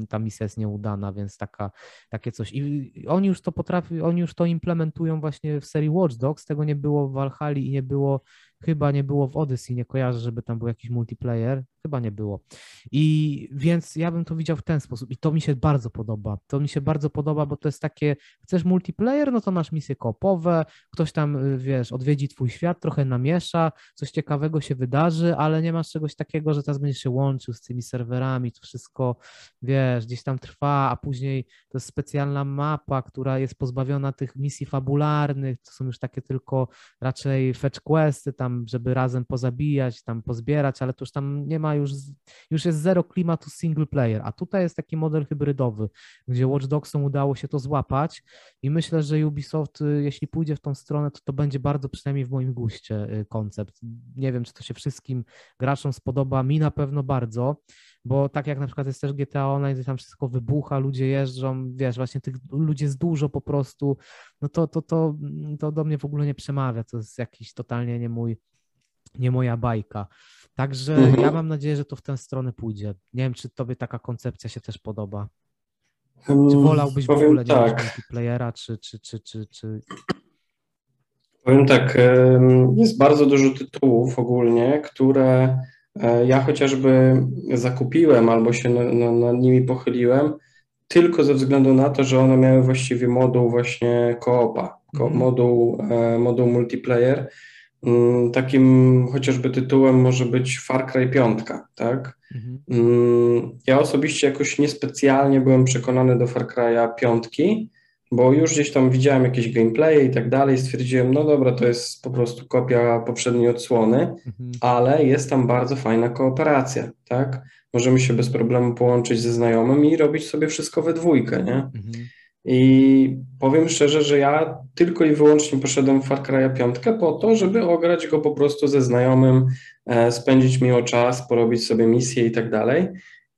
y, ta misja jest nieudana, więc taka, takie coś. I oni już to potrafią, oni już to implementują właśnie w serii Watch Dogs. Tego nie było w Valhalla i nie było Chyba nie było w Odyssey, nie kojarzę, żeby tam był jakiś multiplayer. Chyba nie było. I więc ja bym to widział w ten sposób. I to mi się bardzo podoba. To mi się bardzo podoba, bo to jest takie, chcesz multiplayer, no to masz misje kopowe, ktoś tam, y, wiesz, odwiedzi twój świat, trochę namiesza, coś ciekawego się wydarzy, ale nie masz czegoś takiego, że teraz będziesz się łączył z tymi serwerami, to wszystko, wiesz, gdzieś tam trwa, a później to jest specjalna mapa, która jest pozbawiona tych misji fabularnych, to są już takie tylko raczej fetch questy tam tam, żeby razem pozabijać, tam pozbierać, ale to już tam nie ma już, już jest zero klimatu single player, a tutaj jest taki model hybrydowy, gdzie Watch Dogsom udało się to złapać i myślę, że Ubisoft, y, jeśli pójdzie w tą stronę, to to będzie bardzo przynajmniej w moim guście y, koncept. Nie wiem, czy to się wszystkim graczom spodoba, mi na pewno bardzo, bo tak jak na przykład jest też GTA Online, gdzie tam wszystko wybucha, ludzie jeżdżą, wiesz, właśnie tych ludzi jest dużo po prostu, no to, to, to, to do mnie w ogóle nie przemawia, to jest jakiś totalnie nie mój, nie moja bajka. Także mhm. ja mam nadzieję, że to w tę stronę pójdzie. Nie wiem, czy tobie taka koncepcja się też podoba. Czy wolałbyś w ogóle tak. nie multiplayera, czy, czy, czy, czy, czy... Powiem tak, jest bardzo dużo tytułów ogólnie, które ja chociażby zakupiłem albo się nad nimi pochyliłem tylko ze względu na to, że one miały właściwie moduł właśnie koopa, mm. moduł, e, moduł multiplayer. Mm, takim chociażby tytułem może być Far Cry 5, tak? Mhm. Mm, ja osobiście jakoś niespecjalnie byłem przekonany do Far Cry'a 5, bo już gdzieś tam widziałem jakieś gameplaye i tak dalej, stwierdziłem, no dobra, to jest po prostu kopia poprzedniej odsłony, mhm. ale jest tam bardzo fajna kooperacja, tak? Możemy się bez problemu połączyć ze znajomym i robić sobie wszystko we dwójkę, nie? Mhm. I powiem szczerze, że ja tylko i wyłącznie poszedłem w Far Cry'a 5 po to, żeby ograć go po prostu ze znajomym, e, spędzić miło czas, porobić sobie misje i tak dalej.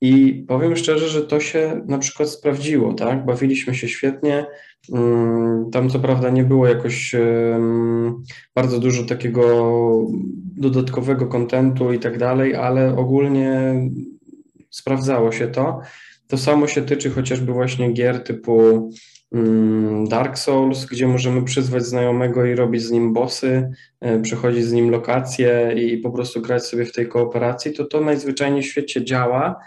I powiem szczerze, że to się na przykład sprawdziło, tak? Bawiliśmy się świetnie. Mm, tam co prawda nie było jakoś bardzo dużo takiego dodatkowego kontentu i tak dalej, ale ogólnie sprawdzało się to. To samo się tyczy chociażby właśnie gier typu Dark Souls, gdzie możemy przyzwać znajomego i robić z nim bossy, e, przechodzić z nim lokacje i po prostu grać sobie w tej kooperacji, to to najzwyczajniej w świecie działa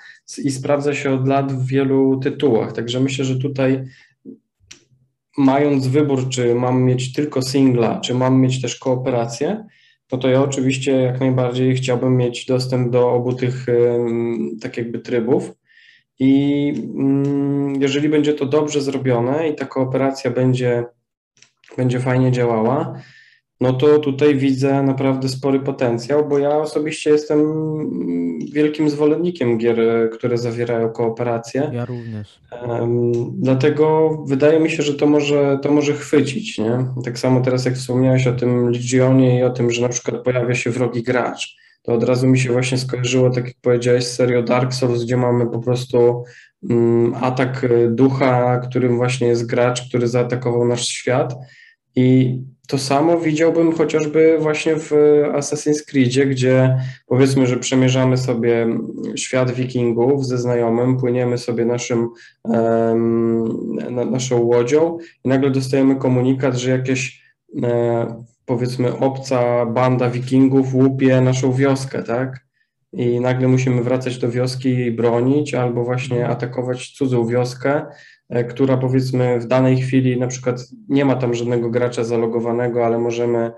i sprawdza się od lat w wielu tytułach. Także myślę, że tutaj mając wybór, czy mam mieć tylko singla, czy mam mieć też kooperację, no to ja oczywiście jak najbardziej chciałbym mieć dostęp do obu tych tak jakby trybów. I mm, jeżeli będzie to dobrze zrobione i ta kooperacja będzie, będzie fajnie działała, no to tutaj widzę naprawdę spory potencjał, bo ja osobiście jestem wielkim zwolennikiem gier, które zawierają kooperację. Ja również. Dlatego wydaje mi się, że to może, to może chwycić. Nie? Tak samo teraz, jak wspomniałeś o tym Legionie i o tym, że na przykład pojawia się wrogi gracz, to od razu mi się właśnie skojarzyło, tak jak powiedziałeś, z serią Dark Souls, gdzie mamy po prostu um, atak ducha, którym właśnie jest gracz, który zaatakował nasz świat. I to samo widziałbym chociażby właśnie w Assassin's Creedzie, gdzie powiedzmy, że przemierzamy sobie świat wikingów ze znajomym, płyniemy sobie naszym, um, naszą łodzią i nagle dostajemy komunikat, że jakieś e, powiedzmy obca banda wikingów łupie naszą wioskę, tak? I nagle musimy wracać do wioski i bronić, albo właśnie atakować cudzą wioskę E, która powiedzmy w danej chwili na przykład nie ma tam żadnego gracza zalogowanego, ale możemy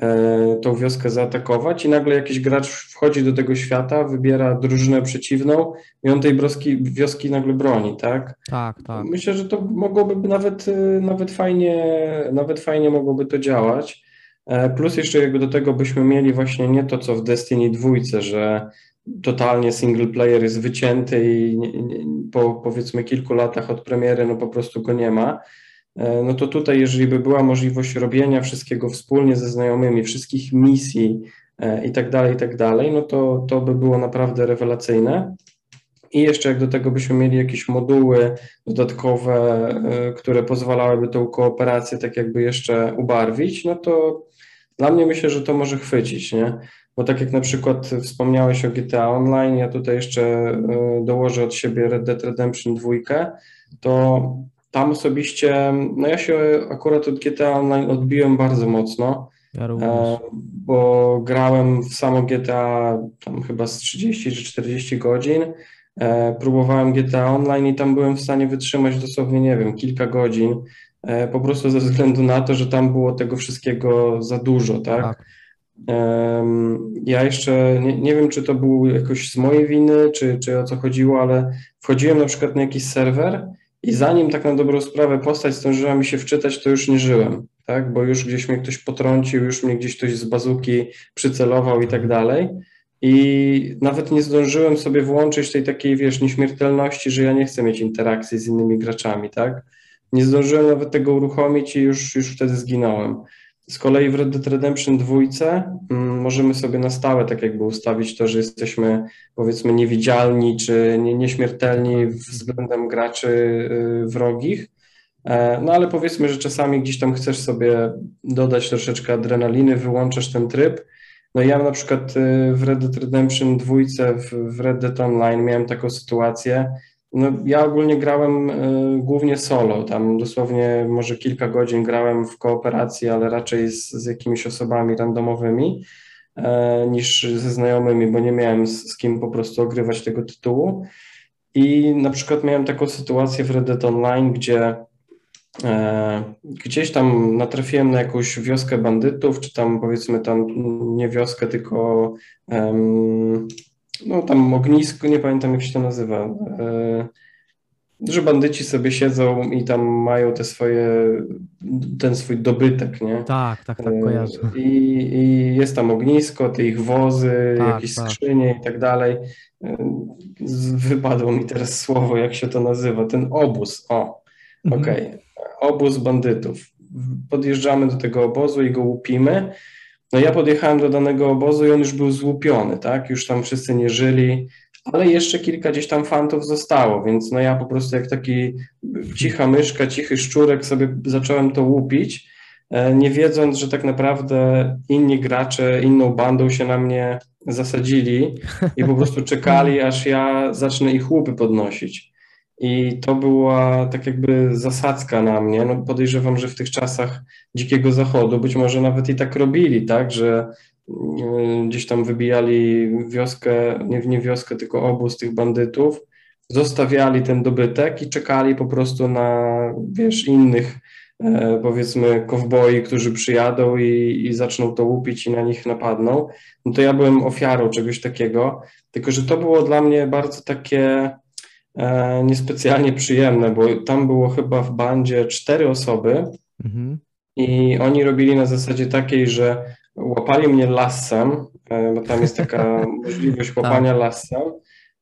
e, tą wioskę zaatakować i nagle jakiś gracz wchodzi do tego świata, wybiera drużynę przeciwną i on tej broski, wioski nagle broni, tak? Tak, tak. Myślę, że to mogłoby nawet, e, nawet fajnie, nawet fajnie mogłoby to działać. Plus jeszcze jakby do tego byśmy mieli właśnie nie to, co w Destiny dwójce, że totalnie single player jest wycięty i po powiedzmy kilku latach od premiery no po prostu go nie ma, e, no to tutaj jeżeli by była możliwość robienia wszystkiego wspólnie ze znajomymi, wszystkich misji e, i tak dalej, i tak dalej, no to, to by było naprawdę rewelacyjne. I jeszcze jak do tego byśmy mieli jakieś moduły dodatkowe, e, które pozwalałyby tą kooperację tak jakby jeszcze ubarwić, no to dla mnie myślę, że to może chwycić, nie? Bo tak jak na przykład wspomniałeś o GTA Online, ja tutaj jeszcze e, dołożę od siebie Red Dead Redemption 2, to tam osobiście, no ja się akurat od GTA Online odbiłem bardzo mocno, ja e, bo grałem w samo GTA tam chyba z 30 czy 40 godzin, e, próbowałem GTA Online i tam byłem w stanie wytrzymać dosłownie, nie wiem, kilka godzin, po prostu ze względu na to, że tam było tego wszystkiego za dużo, tak? tak. Ja jeszcze nie, nie, wiem, czy to było jakoś z mojej winy, czy, czy o co chodziło, ale wchodziłem na przykład na jakiś serwer i zanim tak na dobrą sprawę postać zdążyła mi się wczytać, to już nie żyłem, tak? Bo już gdzieś mnie ktoś potrącił, już mnie gdzieś ktoś z bazuki przycelował i tak dalej. I nawet nie zdążyłem sobie włączyć tej takiej, wiesz, nieśmiertelności, że ja nie chcę mieć interakcji z innymi graczami, tak? Nie zdążyłem nawet tego uruchomić i już, już wtedy zginąłem. Z kolei w Red Dead Redemption 2 mm, możemy sobie na stałe tak jakby ustawić to, że jesteśmy powiedzmy niewidzialni czy nie, nieśmiertelni względem graczy y, wrogich. E, no ale powiedzmy, że czasami gdzieś tam chcesz sobie dodać troszeczkę adrenaliny, wyłączasz ten tryb. No ja na przykład y, w Red Dead Redemption 2 w Red Dead Online miałem taką sytuację, no, ja ogólnie grałem y, głównie solo, tam dosłownie może kilka godzin grałem w kooperacji, ale raczej z, z jakimiś osobami randomowymi y, niż ze znajomymi, bo nie miałem z, z, kim po prostu ogrywać tego tytułu. I na przykład miałem taką sytuację w Red Dead Online, gdzie y, gdzieś tam natrafiłem na jakąś wioskę bandytów, czy tam powiedzmy tam nie wioskę, tylko no tam ognisko, nie pamiętam jak się to nazywa, e, że bandyci sobie siedzą i tam mają te swoje, ten swój dobytek, nie? Tak, tak, tak, kojarzę. I, i jest tam ognisko, te ich wozy, tak, jakieś tak. skrzynie i tak dalej. E, wypadło mi teraz słowo, jak się to nazywa, ten obóz, o, mhm. okej, okay. obóz bandytów. Podjeżdżamy do tego obozu i go łupimy no ja podjechałem do danego obozu i on już był złupiony, tak? Już tam wszyscy nie żyli, ale jeszcze kilka gdzieś tam fantów zostało, więc no ja po prostu jak taki cicha myszka, cichy szczurek sobie zacząłem to łupić, e, nie wiedząc, że tak naprawdę inni gracze inną bandą się na mnie zasadzili i po prostu czekali, aż ja zacznę ich łupy podnosić. I to była tak jakby zasadzka na mnie. No podejrzewam, że w tych czasach Dzikiego Zachodu być może nawet i tak robili, tak, że mm, gdzieś tam wybijali wioskę, nie, nie wioskę, tylko obóz tych bandytów, zostawiali ten dobytek i czekali po prostu na, wiesz, innych e, powiedzmy kowboi, którzy przyjadą i, i zaczną to łupić i na nich napadną. No to ja byłem ofiarą czegoś takiego, tylko że to było dla mnie bardzo takie niespecjalnie przyjemne, bo tam było chyba w bandzie cztery osoby mhm. i oni robili na zasadzie takiej, że łapali mnie lasem, e, bo tam jest taka możliwość tak. łapania tak. lasem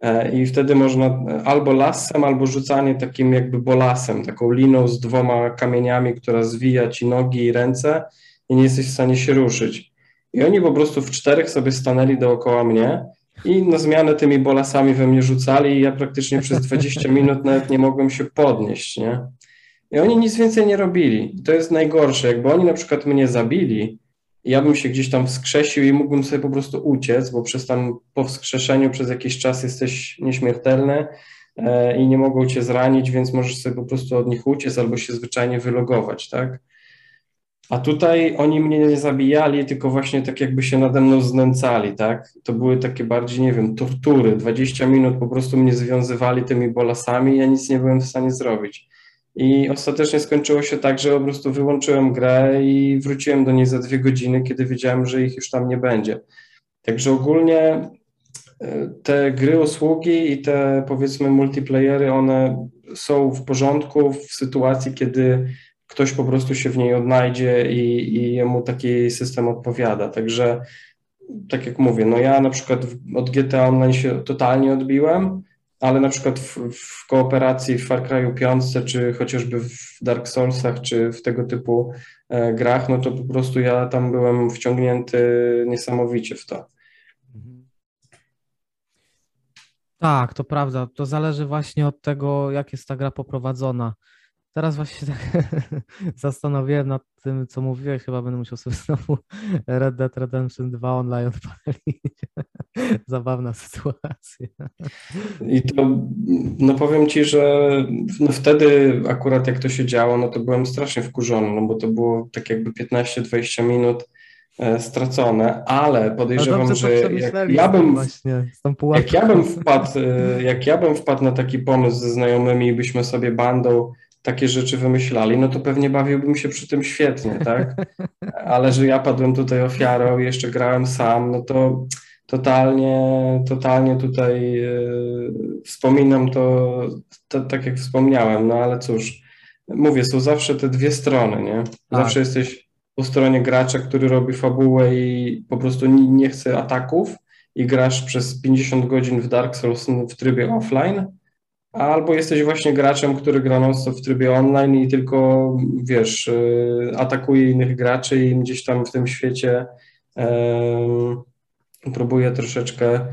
e, i wtedy można albo lasem, albo rzucanie takim jakby bolasem, taką liną z dwoma kamieniami, która zwija ci nogi i ręce i nie jesteś w stanie się ruszyć. I oni po prostu w czterech sobie stanęli dookoła mnie i na zmianę tymi bolasami we mnie rzucali i ja praktycznie przez 20 minut nawet nie mogłem się podnieść, nie? I oni nic więcej nie robili. I to jest najgorsze. Jakby oni na przykład mnie zabili, ja bym się gdzieś tam wskrzesił i mógłbym sobie po prostu uciec, bo przez tam po wskrzeszeniu przez jakiś czas jesteś nieśmiertelny e, i nie mogą cię zranić, więc możesz sobie po prostu od nich uciec albo się zwyczajnie wylogować, tak? A tutaj oni mnie nie zabijali, tylko właśnie tak jakby się nade mną znęcali, tak? To były takie bardziej, nie wiem, tortury. 20 minut po prostu mnie związywali tymi bolasami ja nic nie byłem w stanie zrobić. I ostatecznie skończyło się tak, że po prostu wyłączyłem grę i wróciłem do niej za dwie godziny, kiedy wiedziałem, że ich już tam nie będzie. Także ogólnie e, te gry usługi i te powiedzmy multiplayery, one są w porządku w sytuacji, kiedy ktoś po prostu się w niej odnajdzie i, i jemu taki system odpowiada. Także tak jak mówię, no ja na przykład od GTA Online się totalnie odbiłem, ale na przykład w, w kooperacji w Far Cry 5, czy chociażby w Dark Soulsach, czy w tego typu e, grach, no to po prostu ja tam byłem wciągnięty niesamowicie w to. Tak, to prawda. To zależy właśnie od tego, jak jest ta gra poprowadzona. Teraz właśnie tak zastanowiłem nad tym, co mówiłeś. Chyba będę musiał sobie znowu Red Dead Redemption 2 online odpalić. Zabawna sytuacja. I to, no powiem Ci, że no wtedy akurat jak to się działo, no to byłem strasznie wkurzony, no bo to było tak jakby 15-20 minut e, stracone, ale podejrzewam, no że jak ja bym właśnie, jak ja bym wpadł, e, jak ja bym wpadł na taki pomysł ze znajomymi i byśmy sobie bandą takie rzeczy wymyślali, no to pewnie bawiłbym się przy tym świetnie, tak? Ale że ja padłem tutaj ofiarą i jeszcze grałem sam, no to totalnie, totalnie tutaj yy, wspominam to, to, tak jak wspomniałem, no ale cóż, mówię, są zawsze te dwie strony, nie? Tak. Zawsze tak. jesteś po stronie gracza, który robi fabułę i po prostu nie, nie chce ataków i grasz przez 50 godzin w Dark Souls w trybie offline, albo jesteś właśnie graczem, który gra non w trybie online i tylko, wiesz, y, atakuje innych graczy i gdzieś tam w tym świecie um, próbuje troszeczkę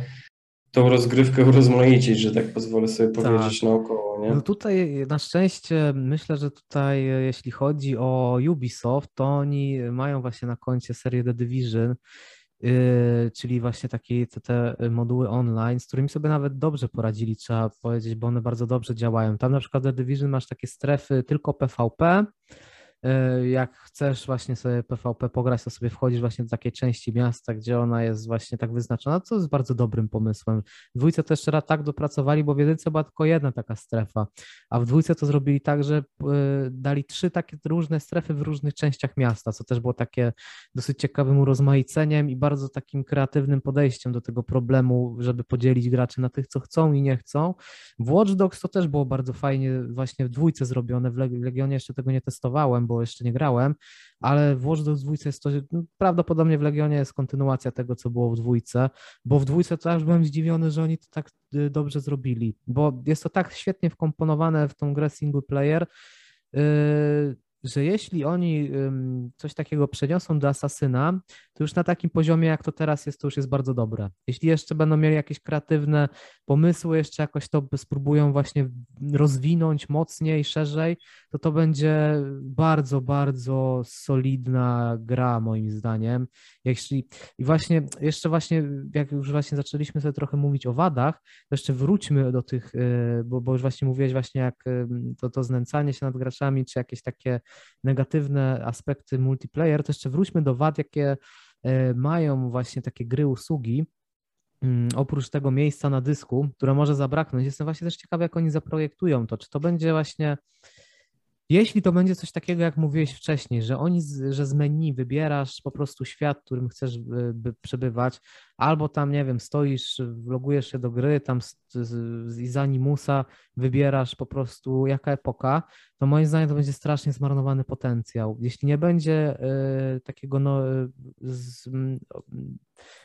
tą rozgrywkę urozmaicić, że tak pozwolę sobie tak. powiedzieć naokoło. Nie? No tutaj na szczęście myślę, że tutaj jeśli chodzi o Ubisoft, to oni mają właśnie na koncie serię The Division czyli właśnie takie te, te moduły online, z którymi sobie nawet dobrze poradzili, trzeba powiedzieć, bo one bardzo dobrze działają. Tam na przykład The Division masz takie strefy tylko PvP, jak chcesz właśnie sobie PvP pograć, to sobie wchodzisz właśnie do takiej części miasta, gdzie ona jest właśnie tak wyznaczona, co jest bardzo dobrym pomysłem. W dwójce to jeszcze tak dopracowali, bo w jedynce była tylko jedna taka strefa, a w dwójce to zrobili tak, że e, dali trzy takie różne strefy w różnych częściach miasta, co też było takie dosyć ciekawym urozmaiceniem i bardzo takim kreatywnym podejściem do tego problemu, żeby podzielić graczy na tych, co chcą i nie chcą. W Watch Dogs to też było bardzo fajnie właśnie w dwójce zrobione, w Legionie jeszcze tego nie testowałem, bo jeszcze nie grałem, ale w Watch Dogs dwójce jest to, no, prawdopodobnie w Legionie jest kontynuacja tego, co było w dwójce, bo w dwójce to aż byłem zdziwiony, że oni to tak y, dobrze zrobili, bo jest to tak świetnie wkomponowane w tą grę single player, y, że jeśli oni coś takiego przeniosą do Asasyna, to już na takim poziomie, jak to teraz jest, to już jest bardzo dobre. Jeśli jeszcze będą mieli jakieś kreatywne pomysły, jeszcze jakoś to spróbują właśnie rozwinąć mocniej, szerzej, to to będzie bardzo, bardzo solidna gra, moim zdaniem. Jeśli, I właśnie, jeszcze właśnie, jak już właśnie zaczęliśmy sobie trochę mówić o wadach, to jeszcze wróćmy do tych, y, bo, bo już właśnie mówiłeś właśnie, jak to, to znęcanie się nad graczami, czy jakieś takie negatywne aspekty multiplayer, to jeszcze wróćmy do wad, jakie e, mają właśnie takie gry, usługi, mm, oprócz tego miejsca na dysku, które może zabraknąć. Jestem właśnie też ciekawy, jak oni zaprojektują to. Czy to będzie właśnie jeśli to będzie coś takiego, jak mówiłeś wcześniej, że oni, z, że z menu wybierasz po prostu świat, w którym chcesz y, by, przebywać, albo tam, nie wiem, stoisz, logujesz się do gry, tam z, z, z Izanimusa wybierasz po prostu jaka epoka, to moim zdaniem to będzie strasznie zmarnowany potencjał. Jeśli nie będzie y, takiego no, y, z, y,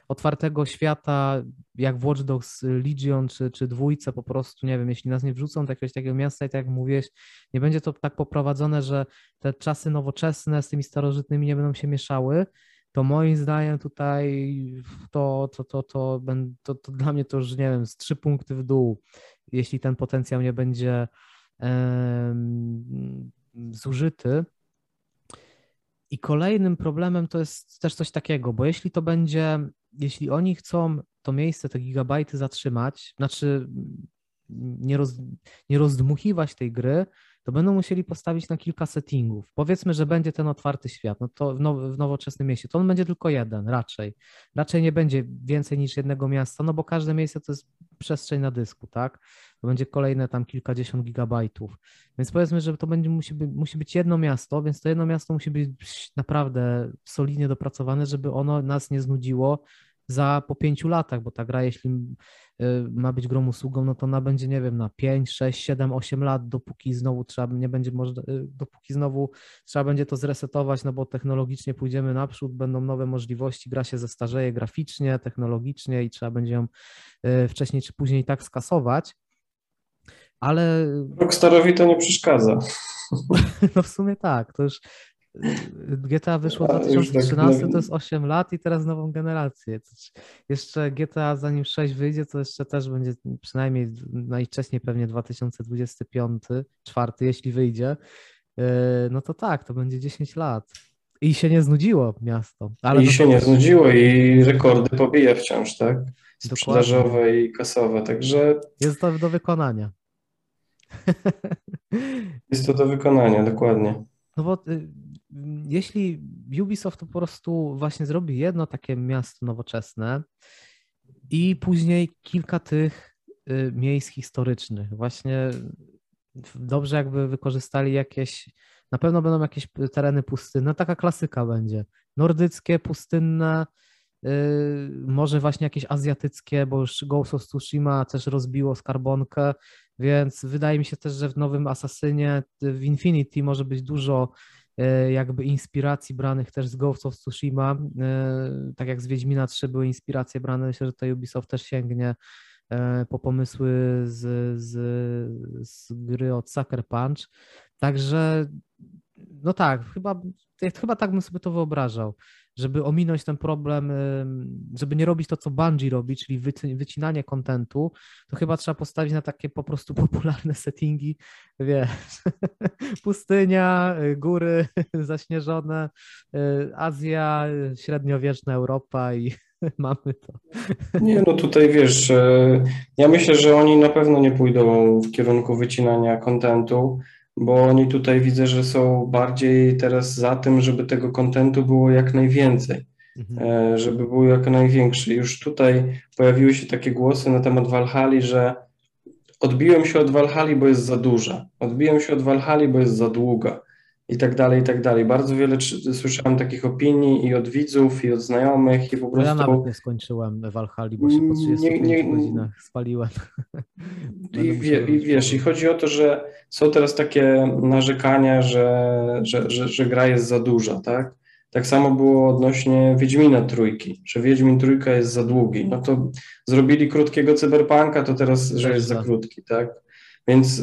otwartego świata, jak w Watch Dogs Legion czy, czy dwójce po prostu, nie wiem, jeśli nas nie wrzucą do jakiegoś takiego miasta i tak jak mówiłeś, nie będzie to tak poprowadzone, że te czasy nowoczesne z tymi starożytnymi nie będą się mieszały, to moim zdaniem tutaj to, to, to, to, to, to dla mnie to już, nie wiem, z trzy punkty w dół, jeśli ten potencjał nie będzie zużyty, i kolejnym problemem to jest też coś takiego, bo jeśli to będzie, jeśli oni chcą to miejsce, te gigabajty zatrzymać, znaczy nie, roz, nie rozdmuchiwać tej gry, to będą musieli postawić na kilka settingów. Powiedzmy, że będzie ten otwarty świat, no to w, now, w nowoczesnym mieście, to on będzie tylko jeden raczej. Raczej nie będzie więcej niż jednego miasta, no bo każde miejsce to jest przestrzeń na dysku, tak? To będzie kolejne tam kilkadziesiąt gigabajtów. Więc powiedzmy, że to będzie, musi, musi być jedno miasto, więc to jedno miasto musi być naprawdę solidnie dopracowane, żeby ono nas nie znudziło za po pięciu latach, bo ta gra, jeśli y, ma być grą usługą, no to ona będzie, nie wiem, na 5, 6, 7, 8 lat, dopóki znowu trzeba, nie będzie można, y, dopóki znowu trzeba będzie to zresetować, no bo technologicznie pójdziemy naprzód, będą nowe możliwości, gra się zestarzeje graficznie, technologicznie i trzeba będzie ją y, wcześniej czy później tak skasować, ale... Rockstarowi to nie przeszkadza. No w sumie tak, to już GTA wyszło w 2013, tak to jest 8 lat i teraz nową generację. Jeszcze GTA zanim 6 wyjdzie, to jeszcze też będzie przynajmniej najwcześniej pewnie 2025, czwarty, jeśli wyjdzie. E, no to tak, to będzie 10 lat. I się nie znudziło miasto. Ale I się nie znudziło i rekordy pobija wciąż, tak? Sprzedażowe Dokładnie. i kasowe, także... Jest to do wykonania. Jest to do wykonania, dokładnie. No bo y, jeśli Ubisoft po prostu właśnie zrobi jedno takie miasto nowoczesne i później kilka tych y, miejsc historycznych, właśnie dobrze jakby wykorzystali jakieś, na pewno będą jakieś tereny pustynne, taka klasyka będzie, nordyckie, pustynne, y, może właśnie jakieś azjatyckie, bo już Ghost of Tsushima też rozbiło skarbonkę, więc wydaje mi się też, że w nowym Asasynie, w Infinity może być dużo E, jakby inspiracji branych też z Ghost of Tsushima, e, tak jak z Wiedźmina 3 były inspiracje brane, myślę, że tutaj Ubisoft też sięgnie po pomysły z, z, z gry od Sucker Punch. Także no tak, chyba, chyba tak bym sobie to wyobrażał żeby ominąć ten problem, żeby nie robić to, co Bungie robi, czyli wycinanie kontentu, to chyba trzeba postawić na takie po prostu popularne settingi, wiesz, pustynia, y, góry zaśnieżone, y, Azja, średniowieczna Europa i mamy to. Nie, no tutaj wiesz, ja myślę, że oni na pewno nie pójdą w kierunku wycinania kontentu, bo oni tutaj widzę, że są bardziej teraz za tym, żeby tego kontentu było jak najwięcej, mhm. E, żeby był jak największy. Już tutaj pojawiły się takie głosy na temat Walhali, że odbiłem się od Walhali, bo jest za duża, odbiłem się od Walhali, bo jest za długa i tak dalej, i tak dalej. Bardzo wiele słyszałem takich opinii i od widzów, i od znajomych, i po prostu... Ja nawet nie skończyłem Walhali, bo się po 35 nie, nie, godzinach spaliłem. I, wie, I wiesz, i chodzi o to, że są teraz takie narzekania, że, że, że, że gra jest za duża, tak? Tak samo było odnośnie Wiedźmina Trójki, że Wiedźmin Trójka jest za długi. No to zrobili krótkiego cyberpunka, to teraz, że jest za krótki, tak? Więc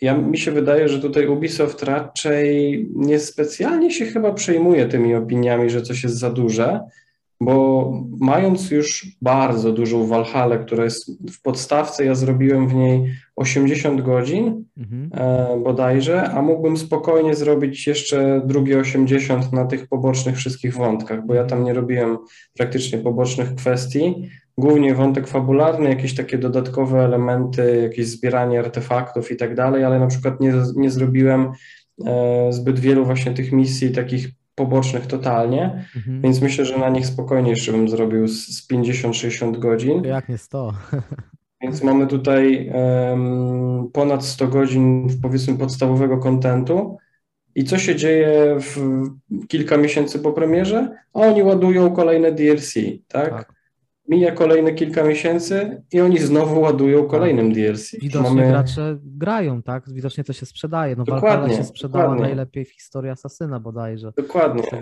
ja, mi się wydaje, że tutaj Ubisoft raczej niespecjalnie się chyba przejmuje tymi opiniami, że coś jest za duże, bo mając już bardzo dużą Walhalę, która jest w podstawce, ja zrobiłem w niej 80 godzin mhm. e, bodajże, a mógłbym spokojnie zrobić jeszcze drugie 80 na tych pobocznych wszystkich wątkach, bo ja tam nie robiłem praktycznie pobocznych kwestii. Głównie wątek fabularny, jakieś takie dodatkowe elementy, jakieś zbieranie artefaktów i tak dalej, ale na przykład nie, nie zrobiłem e, zbyt wielu właśnie tych misji takich pobocznych totalnie, mhm. więc myślę, że na nich spokojnie jeszcze bym zrobił z, z 50-60 godzin. Jak nie 100. Więc mamy tutaj um, ponad 100 godzin powiedzmy podstawowego kontentu. I co się dzieje w kilka miesięcy po premierze? A oni ładują kolejne DLC, tak? tak. Mija kolejne kilka miesięcy i oni znowu ładują tak. kolejnym DLC. Widocznie Mamy... gracze grają, tak? Widocznie to się sprzedaje. No dokładnie, Valhalla się sprzedała dokładnie. najlepiej w historii Asasyna bodajże. Dokładnie. Tego,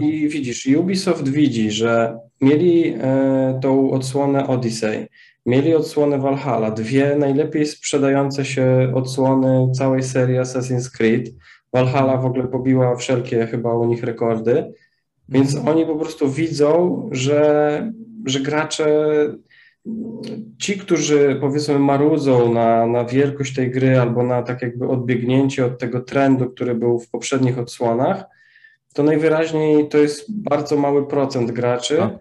I widzisz, Ubisoft widzi, że mieli e, tą odsłonę Odyssey, mieli odsłonę Valhalla, dwie najlepiej sprzedające się odsłony całej serii Assassin's Creed. Valhalla w ogóle pobiła wszelkie chyba u nich rekordy, więc mhm. oni po prostu widzą, że że gracze, ci, którzy powiedzmy marudzą na, na wielkość tej gry albo na tak jakby odbiegnięcie od tego trendu, który był w poprzednich odsłonach, to najwyraźniej to jest bardzo mały procent graczy, tak.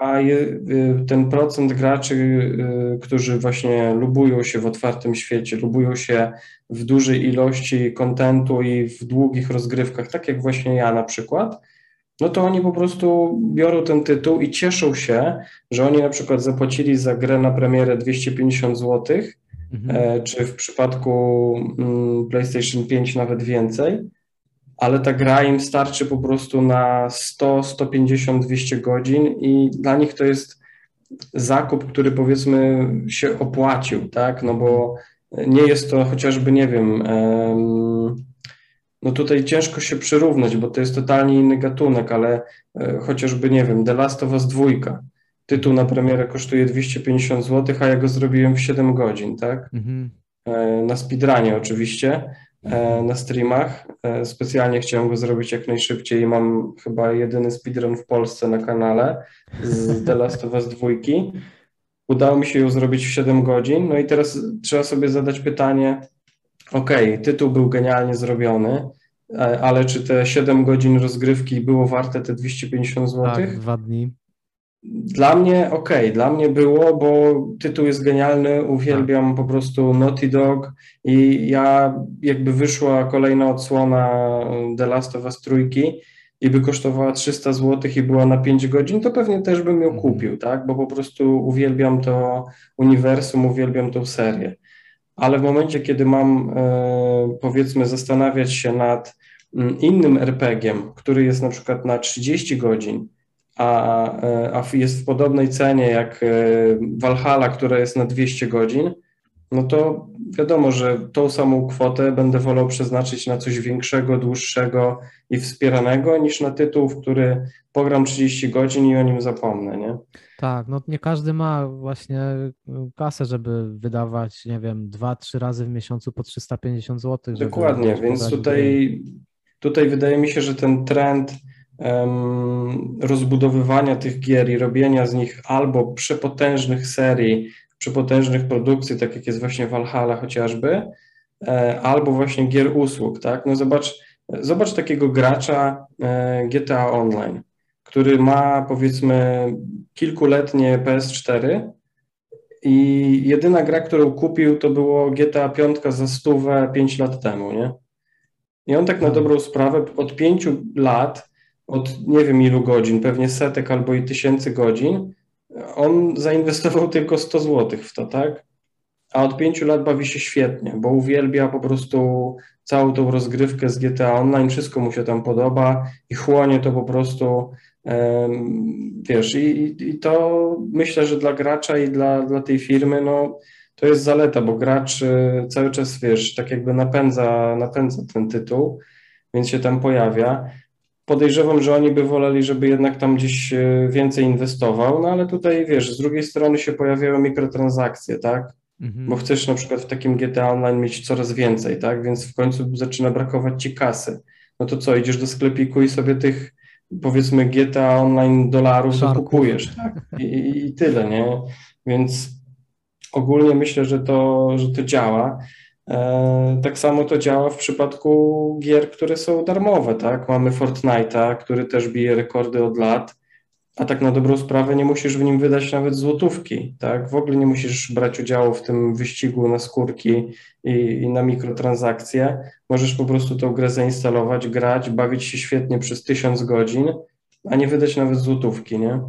a je, y, ten procent graczy, y, którzy właśnie lubują się w otwartym świecie, lubują się w dużej ilości kontentu i w długich rozgrywkach, tak jak właśnie ja na przykład, no to oni po prostu biorą ten tytuł i cieszą się, że oni na przykład zapłacili za grę na premierę 250 zł, mhm. E, czy w przypadku mm, PlayStation 5 nawet więcej, ale ta gra im starczy po prostu na 100, 150, 200 godzin i dla nich to jest zakup, który powiedzmy się opłacił, tak, no bo nie jest to chociażby, nie wiem, no tutaj ciężko się przyrównać, bo to jest totalnie inny gatunek, ale e, chociażby, nie wiem, The Last of Us 2, tytuł na premierę kosztuje 250 zł, a ja go zrobiłem w 7 godzin, tak? Mhm. E, na speedrunie oczywiście, e, na streamach. Specjalnie chciałem go zrobić jak najszybciej i mam chyba jedyny speedrun w Polsce na kanale z The Last of Us 2. Udało mi się ją zrobić w 7 godzin, no i teraz trzeba sobie zadać pytanie, okej, okay, tytuł był genialnie zrobiony, ale czy te 7 godzin rozgrywki było warte te 250 zł? Tak, dwa dni. Dla mnie okej, okay, dla mnie było, bo tytuł jest genialny, uwielbiam tak. po prostu Naughty Dog i ja jakby wyszła kolejna odsłona The Last of Us trójki i by kosztowała 300 zł i była na 5 godzin, to pewnie też bym ją mhm. kupił, tak? Bo po prostu uwielbiam to uniwersum, uwielbiam tą serię ale w momencie, kiedy mam e, powiedzmy zastanawiać się nad mm, innym RPG-iem, który jest na przykład na 30 godzin, a, e, a jest w podobnej cenie jak e, Valhalla, która jest na 200 godzin, no to wiadomo, że tą samą kwotę będę wolał przeznaczyć na coś większego, dłuższego i wspieranego, niż na tytuł, w który pogram 30 godzin i o nim zapomnę, nie? Tak, no nie każdy ma właśnie y, kasę, żeby wydawać, nie wiem, dwa, trzy razy w miesiącu po 350 zł. Dokładnie, więc tutaj, tutaj wydaje mi się, że ten trend um, rozbudowywania tych gier i robienia z nich albo przepotężnych serii, przepotężnych produkcji, tak jak jest właśnie Valhalla chociażby, e, albo właśnie gier usług, tak? No zobacz, zobacz takiego gracza e, GTA Online który ma powiedzmy kilkuletnie PS4 i jedyna gra, którą kupił, to było GTA 5 za stówę 5 lat temu, nie? I on tak na hmm. dobrą sprawę od 5 lat, od nie wiem ilu godzin, pewnie setek albo i tysięcy godzin, on zainwestował tylko 100 zł w to, tak? A od 5 lat bawi się świetnie, bo uwielbia po prostu całą tą rozgrywkę z GTA Online, wszystko mu się tam podoba i chłonie to po prostu Wiesz, i, i to myślę, że dla gracza i dla, dla tej firmy, no to jest zaleta, bo gracz y, cały czas, wiesz, tak jakby napędza, napędza ten tytuł, więc się tam pojawia. Podejrzewam, że oni by woleli, żeby jednak tam gdzieś y, więcej inwestował, no ale tutaj, wiesz, z drugiej strony się pojawiają mikrotransakcje, tak? mhm. bo chcesz na przykład w takim GTA Online mieć coraz więcej, tak? Więc w końcu zaczyna brakować ci kasy. No to co, idziesz do sklepiku i sobie tych powiedzmy GTA Online dolarów zakupujesz, tak? I, I, tyle, nie? Więc ogólnie myślę, że to, że to działa. E, tak samo to działa w przypadku gier, które są darmowe, tak? Mamy Fortnite'a, który też bije rekordy od lat a tak na dobrą sprawę nie musisz w nim wydać nawet złotówki, tak? W ogóle nie musisz brać udziału w tym wyścigu na skórki i, i na mikrotransakcje. Możesz po prostu tą grę zainstalować, grać, bawić się świetnie przez tysiąc godzin, a nie wydać nawet złotówki, nie?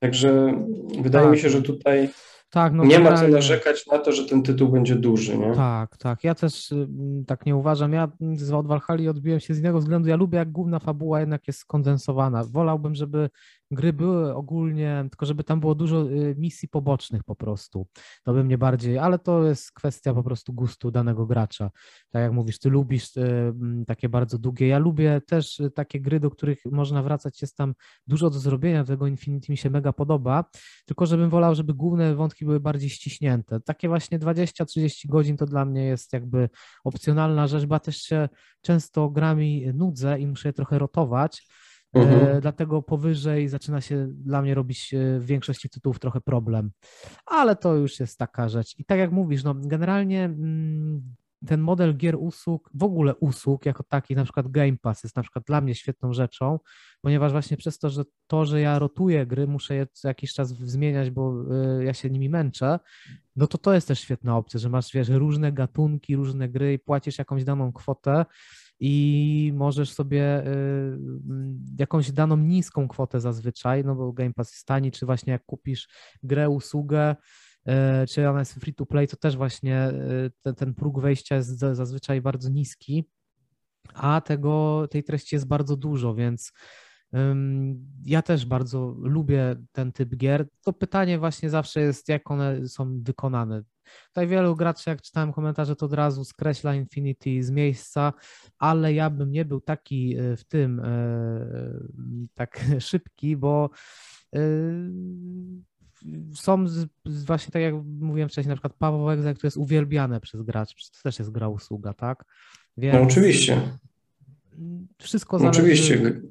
Także wydaje tak. mi się, że tutaj tak, no nie ma co narzekać na to, że ten tytuł będzie duży, nie? Tak, tak. Ja też y, tak nie uważam. Ja z Valhalla odbiłem się z innego względu. Ja lubię, jak główna fabuła jednak jest skondensowana. Wolałbym, żeby gry były ogólnie, tylko żeby tam było dużo y, misji pobocznych po prostu. To by mnie bardziej, ale to jest kwestia po prostu gustu danego gracza. Tak jak mówisz, ty lubisz y, takie bardzo długie. Ja lubię też takie gry, do których można wracać. Jest tam dużo do zrobienia. Tego Infinity mi się mega podoba. Tylko żebym wolał, żeby główne wątki były bardziej ściśnięte. Takie właśnie 20-30 godzin to dla mnie jest jakby opcjonalna rzecz, bo też się często grami nudzę i muszę je trochę rotować. E, mhm. dlatego powyżej zaczyna się dla mnie robić e, w większości tytułów trochę problem. Ale to już jest taka rzecz. I tak jak mówisz, no generalnie mm, ten model gier usług, w ogóle usług jako taki, na przykład Game Pass jest na przykład dla mnie świetną rzeczą, ponieważ właśnie przez to, że to, że ja rotuję gry, muszę je co jakiś czas zmieniać, bo y, ja się nimi męczę, no to to jest też świetna opcja, że masz, wiesz, różne gatunki, różne gry i płacisz jakąś daną kwotę i możesz sobie y, mm, jakąś daną niską kwotę zazwyczaj, no bo Game Pass jest tani, czy właśnie jak kupisz grę, usługę, E, czy ona jest free to play, to też właśnie e, ten, ten próg wejścia jest zazwyczaj bardzo niski, a tego, tej treści jest bardzo dużo, więc ja też bardzo lubię ten typ gier. To pytanie właśnie zawsze jest, jak one są wykonane. Tutaj wielu graczy, jak czytałem komentarze, to od razu skreśla Infinity z miejsca, ale ja bym nie był taki e, w tym tak szybki, bo są z, z właśnie tak jak mówiłem wcześniej, na przykład Paweł Egzek, to jest uwielbiane przez graczy, to też jest gra usługa, tak? Więc no oczywiście. Wszystko zależy. Oczywiście.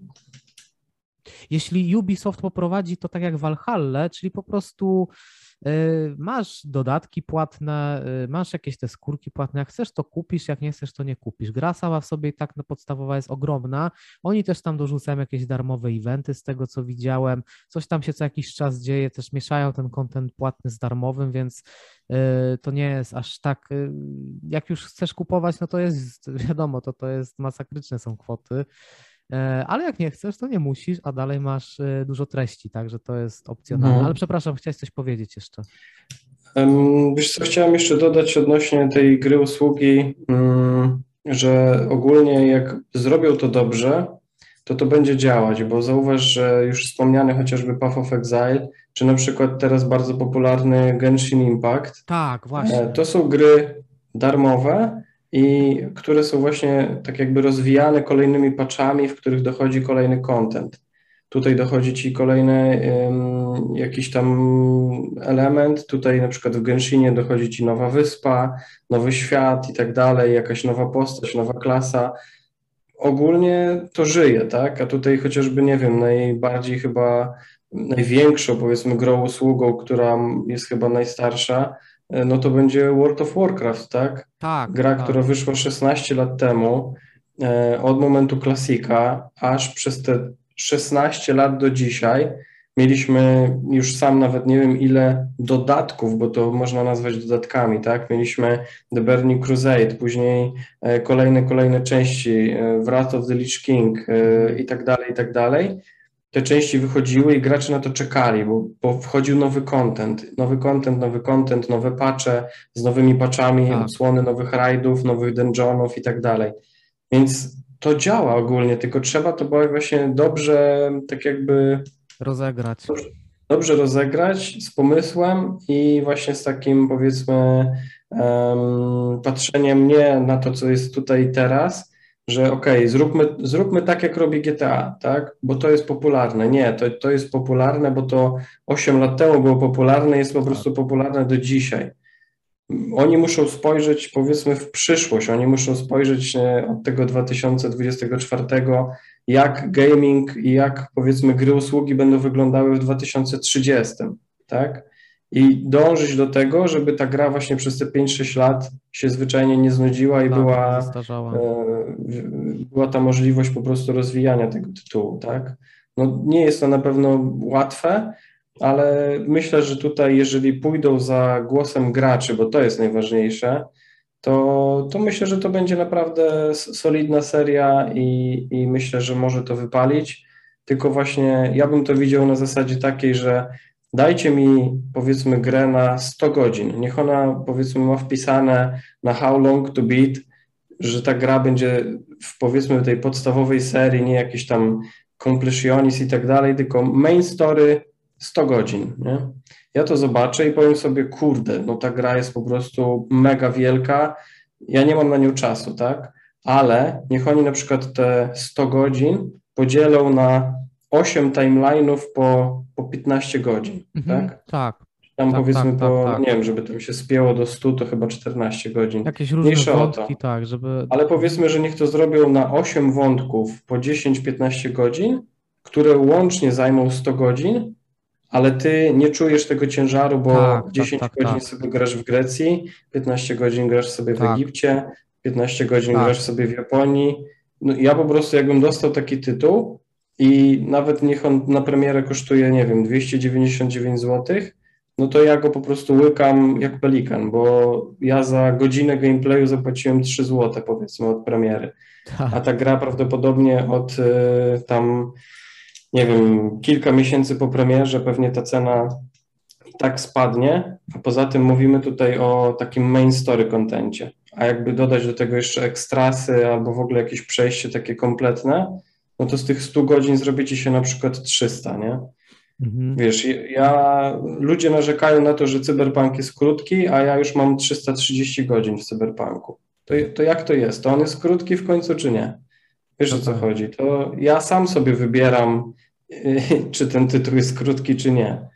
Jeśli Ubisoft poprowadzi to tak jak Valhalla, czyli po prostu masz dodatki płatne, y, masz jakieś te skórki płatne, jak chcesz to kupisz, jak nie chcesz to nie kupisz. Gra sama w sobie i tak no, podstawowa jest ogromna. Oni też tam dorzucają jakieś darmowe eventy z tego co widziałem. Coś tam się co jakiś czas dzieje, też mieszają ten kontent płatny z darmowym, więc y, to nie jest aż tak, jak już chcesz kupować, no to jest wiadomo, to to jest masakryczne są kwoty. E, ale jak nie chcesz, to nie musisz, a dalej masz e, dużo treści, także to jest opcjonalne. No. Ale przepraszam, chciałeś coś powiedzieć jeszcze. Wiesz co, chciałem jeszcze dodać odnośnie tej gry usługi, mm, że ogólnie jak zrobią to dobrze, to to będzie działać, bo zauważ, że już wspomniany chociażby Path of Exile, czy na przykład teraz bardzo popularny Genshin Impact. Tak, właśnie. E, to są gry darmowe, i które są właśnie tak jakby rozwijane kolejnymi patchami, w których dochodzi kolejny content. Tutaj dochodzi ci kolejny um, jakiś tam element, tutaj na przykład w Genshinie dochodzi ci nowa wyspa, nowy świat i tak dalej, jakaś nowa postać, nowa klasa. Ogólnie to żyje, tak? A tutaj chociażby, nie wiem, najbardziej chyba największą, powiedzmy, grą usługą, która jest chyba najstarsza, no to będzie World of Warcraft, tak? Tak. Gra, tak. która wyszła 16 lat temu, e, od momentu klasika, aż przez te 16 lat do dzisiaj. Mieliśmy już sam nawet nie wiem ile dodatków, bo to można nazwać dodatkami, tak? Mieliśmy The Burning Crusade, później e, kolejne, kolejne części, Wrath of the Lich King i tak dalej, i tak dalej te części wychodziły i gracze na to czekali, bo, bo wchodził nowy content, nowy content, nowy content, nowe patche z nowymi patchami, tak. odsłony nowych rajdów, nowych dungeonów i tak dalej. Więc to działa ogólnie, tylko trzeba to właśnie dobrze, tak jakby rozegrać. Dobrze, dobrze rozegrać z pomysłem i właśnie z takim powiedzmy um, patrzeniem nie na to, co jest tutaj teraz, że okej, okay, zróbmy, zróbmy tak, jak robi GTA, tak? Bo to jest popularne. Nie, to, to jest popularne, bo to 8 lat temu było popularne, jest po prostu popularne do dzisiaj. oni muszą spojrzeć powiedzmy w przyszłość, oni muszą spojrzeć e, od tego 2024, jak gaming i jak powiedzmy gry usługi będą wyglądały w 2030, tak? I dążyć do tego, żeby ta gra właśnie przez te 5-6 lat się zwyczajnie nie znudziła i tak, była, e, była ta możliwość po prostu rozwijania tego tytułu, tak? No nie jest to na pewno łatwe, ale myślę, że tutaj, jeżeli pójdą za głosem graczy, bo to jest najważniejsze, to, to myślę, że to będzie naprawdę solidna seria i, i myślę, że może to wypalić. Tylko właśnie ja bym to widział na zasadzie takiej, że dajcie mi powiedzmy grę na 100 godzin. Niech ona powiedzmy ma wpisane na how long to beat, że ta gra będzie w powiedzmy tej podstawowej serii, nie jakiś tam completionist i tak dalej, tylko main story 100 godzin, nie? Ja to zobaczę i powiem sobie, kurde, no ta gra jest po prostu mega wielka, ja nie mam na nią czasu, tak? Ale niech oni na przykład te 100 godzin podzielą na 8 timeline'ów po, po 15 godzin, mhm, tak? Tak. Tam tak, powiedzmy tak, po, tak, nie wiem, żeby tam się spięło do 100, to chyba 14 godzin. Jakieś różne Mniejsze wątki, tak, żeby... Ale powiedzmy, że niech to zrobią na 8 wątków po 10-15 godzin, które łącznie zajmą 100 godzin, ale ty nie czujesz tego ciężaru, bo tak, 10 tak, tak, godzin tak. sobie grasz w Grecji, 15 godzin grasz sobie w tak. Egipcie, 15 godzin tak. grasz sobie w Japonii. No, ja po prostu jakbym dostał taki tytuł i nawet niech on na premierę kosztuje, nie wiem, 299 zł, no to ja go po prostu łykam jak pelikan, bo ja za godzinę gameplayu zapłaciłem 3 zł powiedzmy od premiery, a ta gra prawdopodobnie od y, tam nie wiem, kilka miesięcy po premierze pewnie ta cena i tak spadnie, a poza tym mówimy tutaj o takim main story kontencie, a jakby dodać do tego jeszcze ekstrasy albo w ogóle jakieś przejście takie kompletne, no to z tych 100 godzin zrobi ci się na przykład 300, nie? Mhm. Wiesz, ja, ludzie narzekają na to, że cyberpunk jest krótki, a ja już mam 330 godzin w cyberpunku. To, to jak to jest? To on jest krótki w końcu, czy nie? Wiesz o co chodzi? To ja sam sobie wybieram, czy ten tytuł jest krótki, czy nie.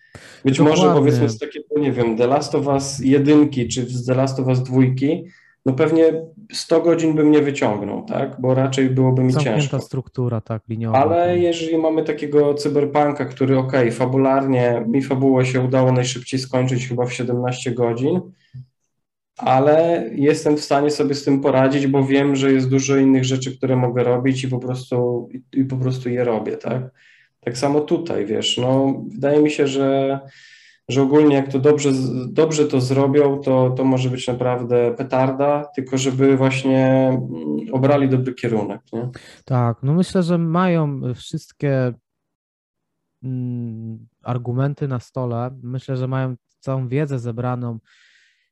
Być Dokładnie. może powiedzmy z takiego, nie wiem, The Last of Us jedynki, czy z The Last of Us dwójki, no pewnie 100 godzin bym nie wyciągnął, tak? Bo raczej byłoby mi Zamknięta ciężko. struktura, tak, liniowa. Ale tak. jeżeli mamy takiego cyberpunka, który ok, fabularnie, mi fabułę się udało najszybciej skończyć chyba w 17 godzin, ale jestem w stanie sobie z tym poradzić, bo wiem, że jest dużo innych rzeczy, które mogę robić i po prostu, i, i po prostu je robię, tak? Tak samo tutaj, wiesz, no wydaje mi się, że, że ogólnie jak to dobrze, dobrze to zrobią, to, to może być naprawdę petarda, tylko żeby właśnie mm, obrali dobry kierunek, nie? Tak, no myślę, że mają wszystkie mm, argumenty na stole. Myślę, że mają całą wiedzę zebraną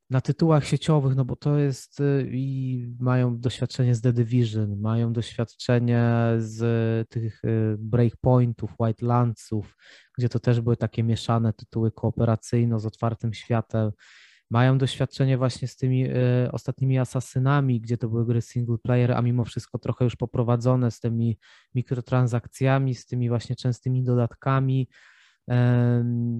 na tytułach sieciowych, no bo to jest y, i mają doświadczenie z The Division, mają doświadczenie z tych y, breakpointów, White Landsów, gdzie to też były takie mieszane tytuły kooperacyjno z otwartym światem. Mają doświadczenie właśnie z tymi y, ostatnimi asasynami, gdzie to były gry single player, a mimo wszystko trochę już poprowadzone z tymi mikrotransakcjami, z tymi właśnie częstymi dodatkami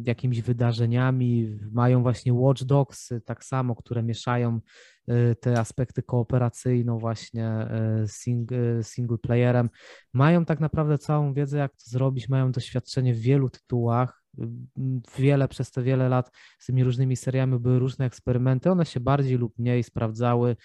jakimiś wydarzeniami. Mają właśnie Watch Dogs, tak samo, które mieszają e, te aspekty kooperacyjno właśnie e, e, single playerem. Mają tak naprawdę całą wiedzę, jak to zrobić, mają doświadczenie w wielu tytułach. Wiele przez te wiele lat z tymi różnymi seriami były różne eksperymenty. One się bardziej lub mniej sprawdzały.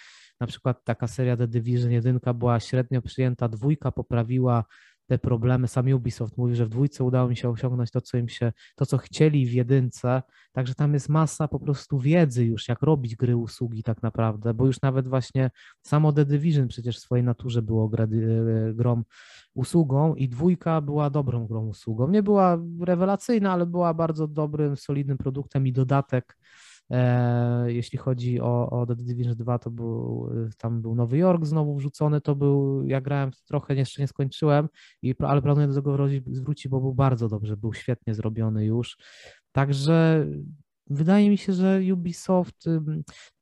Na przykład taka seria The Division 1 była średnio przyjęta, dwójka poprawiła te problemy. Sam Ubisoft mówi, że w dwójce udało mi się osiągnąć to, co im się, to, co chcieli w jedynce. Także tam jest masa po prostu wiedzy już, jak robić gry, usługi tak naprawdę, bo już nawet właśnie samo The Division przecież w swojej naturze było e, grą usługą i dwójka była dobrą grą usługą. Nie była rewelacyjna, ale była bardzo dobrym, solidnym produktem i dodatek jeśli chodzi o, o The Division 2, to był, tam był Nowy Jork znowu wrzucony, to był, ja grałem trochę, jeszcze nie skończyłem, i, ale planuję do tego wrócić, bo był bardzo dobrze, był świetnie zrobiony już. Także wydaje mi się, że Ubisoft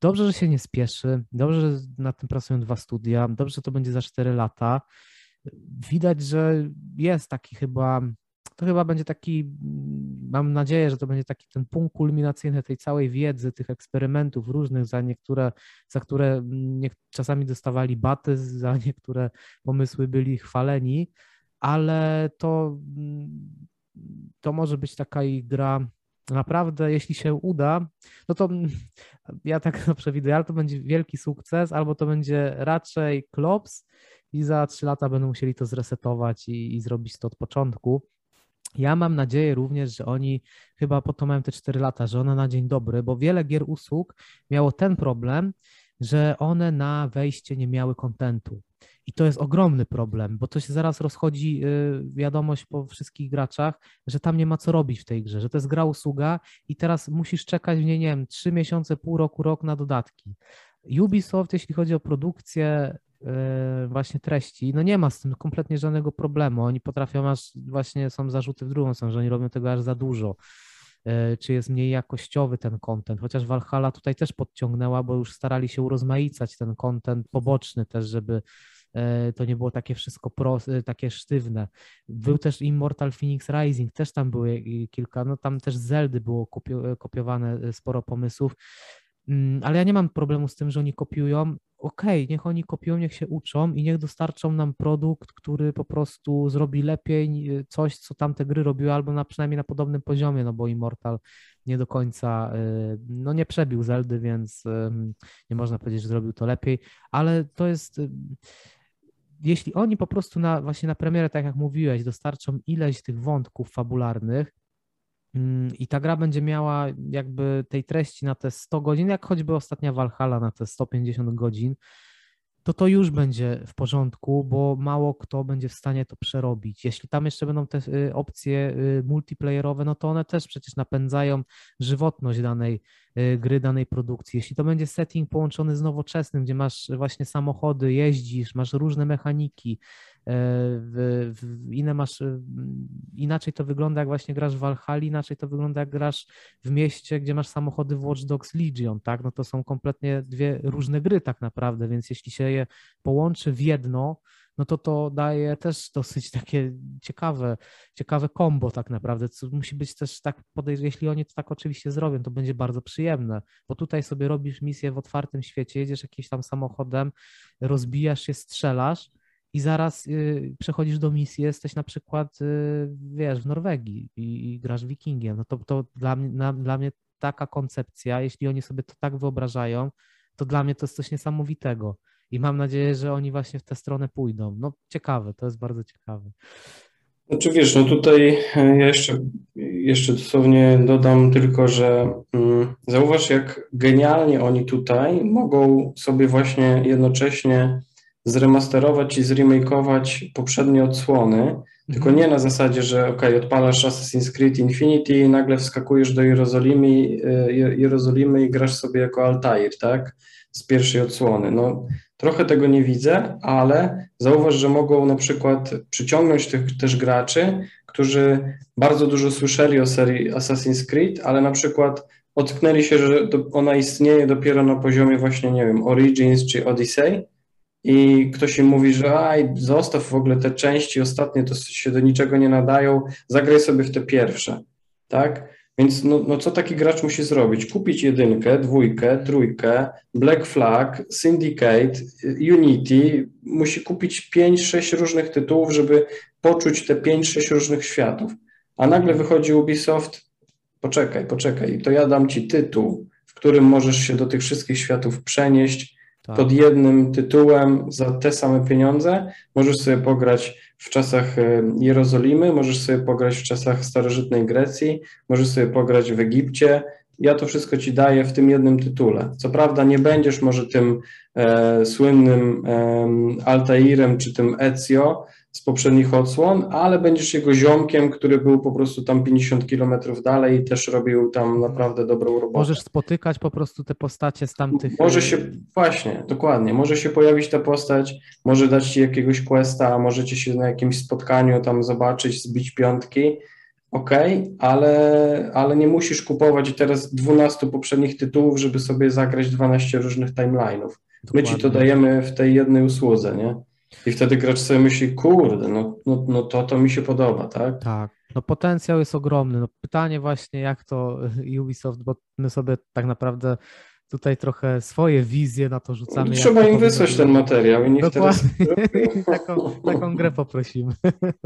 dobrze, że się nie spieszy, dobrze, że nad tym pracują dwa studia, dobrze, że to będzie za 4 lata. Widać, że jest taki chyba to chyba będzie taki, mam nadzieję, że to będzie taki ten punkt kulminacyjny tej całej wiedzy, tych eksperymentów różnych, za niektóre, za które mm, nie, czasami dostawali baty, za niektóre pomysły byli chwaleni, ale to, mm, to może być taka gra naprawdę, jeśli się uda, no to ja tak to przewiduję, ale to będzie wielki sukces, albo to będzie raczej klops i za trzy lata będą musieli to zresetować i, i zrobić to od początku. Ja mam nadzieję również, że oni chyba po to mają te 4 lata, że one na dzień dobry, bo wiele gier usług miało ten problem, że one na wejście nie miały kontentu. I to jest ogromny problem, bo to się zaraz rozchodzi y, wiadomość po wszystkich graczach, że tam nie ma co robić w tej grze, że to jest gra usługa i teraz musisz czekać w niej, nie wiem, trzy miesiące, pół roku, rok na dodatki. Ubisoft, jeśli chodzi o produkcję właśnie treści, no nie ma z tym kompletnie żadnego problemu. Oni potrafią aż, właśnie są zarzuty w drugą stronę, że oni robią tego aż za dużo y, czy jest mniej jakościowy ten content, chociaż Valhalla tutaj też podciągnęła, bo już starali się urozmaicać ten content poboczny też, żeby E, to nie było takie wszystko pro, e, takie sztywne. Był też Immortal Phoenix Rising, też tam były kilka, no tam też Zeldy było kopio, kopiowane e, sporo pomysłów, mm, ale ja nie mam problemu z tym, że oni kopiują. Okej, okay, niech oni kopiują, niech się uczą i niech dostarczą nam produkt, który po prostu zrobi lepiej coś, co tamte gry robiły, albo na, przynajmniej na podobnym poziomie, no bo Immortal nie do końca, no nie przebił Zeldy, więc nie można powiedzieć, że zrobił to lepiej, ale to jest jeśli oni po prostu na, właśnie na premierę, tak jak mówiłeś, dostarczą ileś tych wątków fabularnych i ta gra będzie miała jakby tej treści na te 100 godzin, jak choćby ostatnia Valhalla na te 150 godzin, to to już będzie w porządku, bo mało kto będzie w stanie to przerobić. Jeśli tam jeszcze będą te y, opcje y, multiplayerowe, no to one też przecież napędzają żywotność danej gry, danej produkcji. Jeśli to będzie setting połączony z nowoczesnym, gdzie masz właśnie samochody, jeździsz, masz różne mechaniki, E, w, w, inne masz, e, inaczej to wygląda, jak właśnie grasz w Valhalla, inaczej to wygląda, jak grasz w mieście, gdzie masz samochody w Watch Dogs Legion, tak? No to są kompletnie dwie różne gry tak naprawdę, więc jeśli się je połączy w jedno, no to to daje też dosyć takie ciekawe, ciekawe kombo tak naprawdę, co musi być też tak jeśli oni to tak oczywiście zrobią, to będzie bardzo przyjemne, bo tutaj sobie robisz misję w otwartym świecie, jedziesz jakimś tam samochodem, rozbijasz się, strzelasz, i zaraz y, przechodzisz do misji, jesteś na przykład, y, wiesz, w Norwegii i, i grasz wikingiem, no to, to dla, mnie, na, dla mnie taka koncepcja, jeśli oni sobie to tak wyobrażają, to dla mnie to jest coś niesamowitego i mam nadzieję, że oni właśnie w tę stronę pójdą. No ciekawe, to jest bardzo ciekawe. Znaczy wiesz, no tutaj ja jeszcze, jeszcze dosłownie dodam tylko, że mm, zauważ jak genialnie oni tutaj mogą sobie właśnie jednocześnie zremasterować i zremakeować poprzednie odsłony, mhm. tylko nie na zasadzie, że ok, odpalasz Assassin's Creed Infinity i nagle wskakujesz do Jerozolimy, y, Jerozolimy i grasz sobie jako Altair, tak? Z pierwszej odsłony. No, trochę tego nie widzę, ale zauważ, że mogą na przykład przyciągnąć tych też graczy, którzy bardzo dużo słyszeli o serii Assassin's Creed, ale na przykład otknęli się, że ona istnieje dopiero na poziomie właśnie, nie wiem, Origins czy Odyssey, i ktoś im mówi, że aj, zostaw w ogóle te części ostatnie, to się do niczego nie nadają, zagraj sobie w te pierwsze, tak? Więc no, no co taki gracz musi zrobić? Kupić jedynkę, dwójkę, trójkę, Black Flag, Syndicate, Unity, musi kupić 5-6 różnych tytułów, żeby poczuć te 5-6 różnych światów. A nagle wychodzi Ubisoft, poczekaj, poczekaj, to ja dam ci tytuł, w którym możesz się do tych wszystkich światów przenieść, tak. pod jednym tytułem za te same pieniądze. Możesz sobie pograć w czasach e, Jerozolimy, możesz sobie pograć w czasach starożytnej Grecji, możesz sobie pograć w Egipcie. Ja to wszystko ci daję w tym jednym tytule. Co prawda nie będziesz może tym e, słynnym e, Altairem czy tym Ezio, z poprzednich odsłon, ale będziesz jego ziomkiem, który był po prostu tam 50 kilometrów dalej i też robił tam naprawdę dobrą robotę. Możesz spotykać po prostu te postacie z tamtych... Może się, właśnie, dokładnie, może się pojawić ta postać, może dać ci jakiegoś questa, możecie się na jakimś spotkaniu tam zobaczyć, zbić piątki, okay, ale, ale nie musisz kupować teraz 12 poprzednich tytułów, żeby sobie zagrać 12 różnych timeline'ów. My ci to dajemy w tej jednej usłudze, nie? I wtedy gracz sobie myśli, kurde, no, no, no to, to mi się podoba, tak? Tak. No potencjał jest ogromny. No pytanie właśnie, jak to Ubisoft, bo my sobie tak naprawdę tutaj trochę swoje wizje na to rzucamy. Trzeba im wysłać ten materiał i niech dokładnie. teraz... taką, taką grę poprosimy.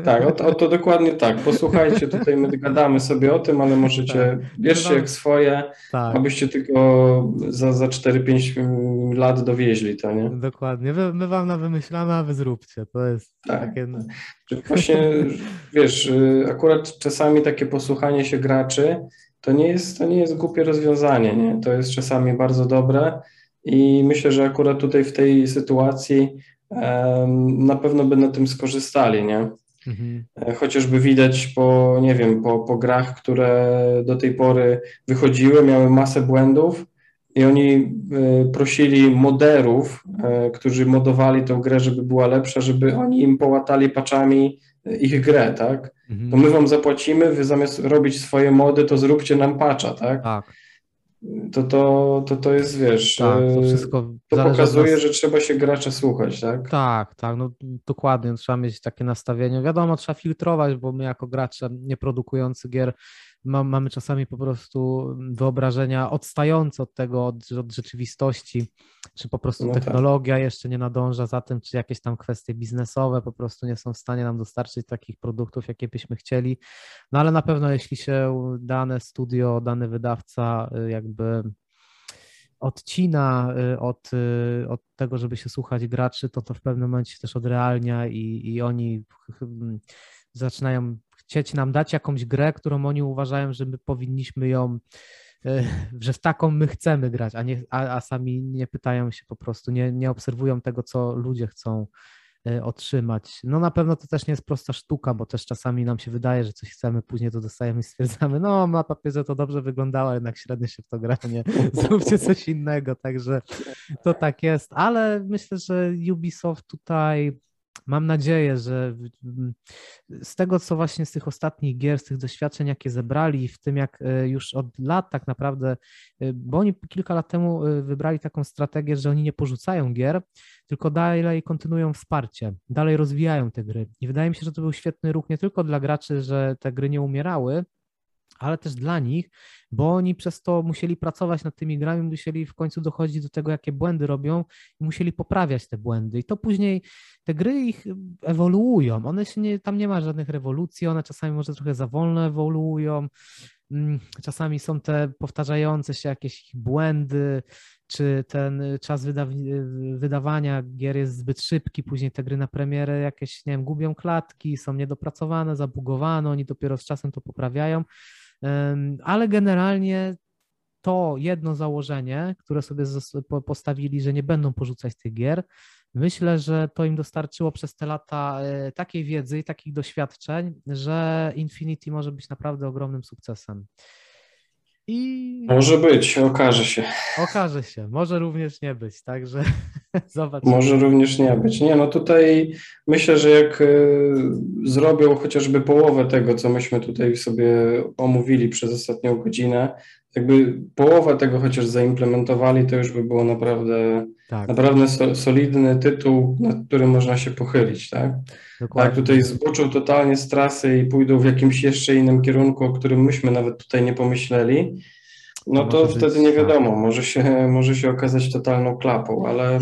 Tak, o to, o to, dokładnie tak. Posłuchajcie, tutaj my gadamy sobie o tym, ale możecie, tak. bierzcie jak swoje, tak. abyście tylko za, za 4-5 lat dowieźli to, nie? Dokładnie. My, wam na wymyślamy, a wy zróbcie. To jest tak. takie... No. Właśnie, wiesz, y, akurat czasami takie posłuchanie się graczy to nie jest, to nie jest głupie rozwiązanie, nie? To jest czasami bardzo dobre i myślę, że akurat tutaj w tej sytuacji um, na pewno by na tym skorzystali, nie? Mhm. E, chociażby widać po, nie wiem, po, po grach, które do tej pory wychodziły, miały masę błędów i oni y, prosili moderów, y, którzy modowali tę grę, żeby była lepsza, żeby oni im połatali paczami ich grę, tak? Mhm. To my wam zapłacimy, wy zamiast robić swoje mody, to zróbcie nam patcha, tak? Tak. To, to, to, to jest, wiesz, tak, to, e, wszystko to pokazuje, że trzeba się gracza słuchać, tak? Tak, tak, no dokładnie, trzeba mieć takie nastawienie. Wiadomo, trzeba filtrować, bo my jako gracze nie produkujący gier mamy czasami po prostu wyobrażenia odstające od tego, od, od rzeczywistości, czy po prostu no tak. technologia tak. jeszcze nie nadąża za tym, czy jakieś tam kwestie biznesowe po prostu nie są w stanie nam dostarczyć takich produktów, jakie byśmy chcieli. No ale na pewno, jeśli się dane studio, dany wydawca y, jakby odcina y, od, y, od tego, żeby się słuchać graczy, to to w pewnym momencie też odrealnia i, i oni zaczynają chcieć nam dać jakąś grę, którą oni uważają, że my powinniśmy ją, e, że w taką my chcemy grać, a, nie, a, a sami nie pytają się po prostu, nie, nie obserwują tego, co ludzie chcą e, otrzymać. No na pewno to też nie jest prosta sztuka, bo też czasami nam się wydaje, że coś chcemy, później to dostajemy i stwierdzamy, no na papierze to dobrze wyglądało, jednak średnio się w to gra, nie, zróbcie coś innego, także to tak jest, ale myślę, że Ubisoft tutaj mam nadzieję, że z tego, co właśnie z tych ostatnich gier, z tych doświadczeń, jakie zebrali, w tym jak e, już od lat tak naprawdę, e, bo oni kilka lat temu e, wybrali taką strategię, że oni nie porzucają gier, tylko dalej kontynuują wsparcie, dalej rozwijają te gry. I wydaje mi się, że to był świetny ruch nie tylko dla graczy, że te gry nie umierały, ale też dla nich, bo oni przez to musieli pracować nad tymi grami, musieli w końcu dochodzić do tego, jakie błędy robią i musieli poprawiać te błędy. I to później te gry ich ewoluują. One się nie, tam nie ma żadnych rewolucji, one czasami może trochę za wolno ewoluują. Mm, czasami są te powtarzające się jakieś błędy, czy ten czas wydawania gier jest zbyt szybki, później te gry na premierę jakieś, nie wiem, gubią klatki, są niedopracowane, zabugowane, oni dopiero z czasem to poprawiają ale generalnie to jedno założenie, które sobie postawili, że nie będą porzucać tych gier, myślę, że to im dostarczyło przez te lata e, takiej wiedzy i takich doświadczeń, że Infinity może być naprawdę ogromnym sukcesem. I... Może być, okaże się. Okaże się, może również nie być, także zobaczymy. Może również nie być. Nie, no tutaj myślę, że jak y, zrobią chociażby połowę tego, co myśmy tutaj sobie omówili przez ostatnią godzinę, jakby połowę tego chociaż zaimplementowali, to już by było naprawdę, tak. naprawdę solidny tytuł, nad którym można się pochylić, tak? Dokładnie. Jak tutaj zboczą totalnie z trasy i pójdą w jakimś jeszcze innym kierunku, o którym myśmy nawet tutaj nie pomyśleli, no to, to wtedy nie wiadomo, tak. może się, może się okazać totalną klapą, ale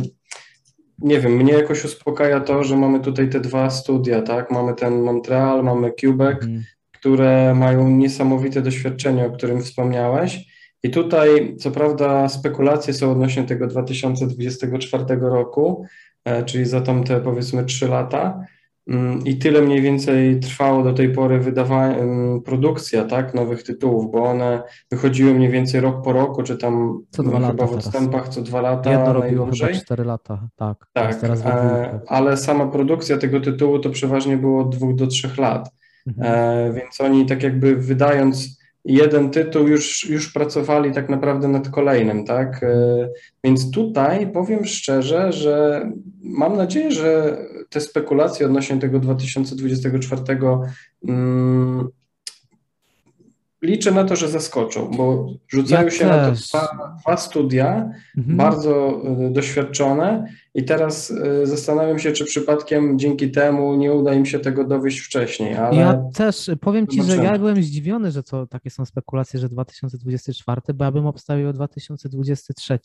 nie wiem, mnie jakoś uspokaja to, że mamy tutaj te dwa studia, tak? Mamy ten Montreal, mamy Quebec, mm które mają niesamowite doświadczenie, o którym wspomniałeś. I tutaj, co prawda, spekulacje są odnośnie tego 2024 roku, e, czyli za tam te powiedzmy 3 lata. Mm, I tyle mniej więcej trwało do tej pory wydawanie, produkcja tak, nowych tytułów, bo one wychodziły mniej więcej rok po roku, czy tam co dwa chyba w odstępach co dwa lata. Jedno robiło chyba 4 lata, tak. Tak, e, ale sama produkcja tego tytułu to przeważnie było od dwóch do trzech lat. Mhm. E, więc oni tak jakby wydając jeden tytuł już, już pracowali tak naprawdę nad kolejnym, tak? E, więc tutaj powiem szczerze, że mam nadzieję, że te spekulacje odnośnie tego 2024 mm, liczę na to, że zaskoczą, bo rzucają Ja się na to też. dwa, dwa studia, Mhm. bardzo y, doświadczone i teraz y, zastanawiam się, czy przypadkiem dzięki temu nie uda im się tego dowieść wcześniej, Ja też powiem ci, że ja zobaczymy. byłem zdziwiony, że to takie są spekulacje, że 2024, bo ja bym obstawił 2023,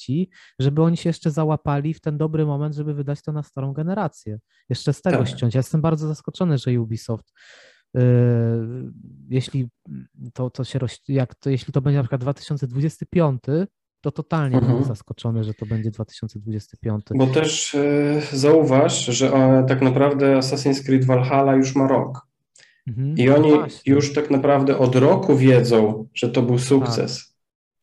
żeby oni się jeszcze załapali w ten dobry moment, żeby wydać to na starą generację. Jeszcze z tego Tak. ściąć. Ja jestem bardzo zaskoczony, że Ubisoft jeśli to, to się jak to, jeśli to będzie na przykład 2025, to totalnie Mhm. będę zaskoczony, że to będzie 2025. bo też y, zauważ, że e, tak naprawdę Assassin's Creed Valhalla już ma rok. Mhm. I No oni właśnie. już tak naprawdę od roku wiedzą, że to był sukces.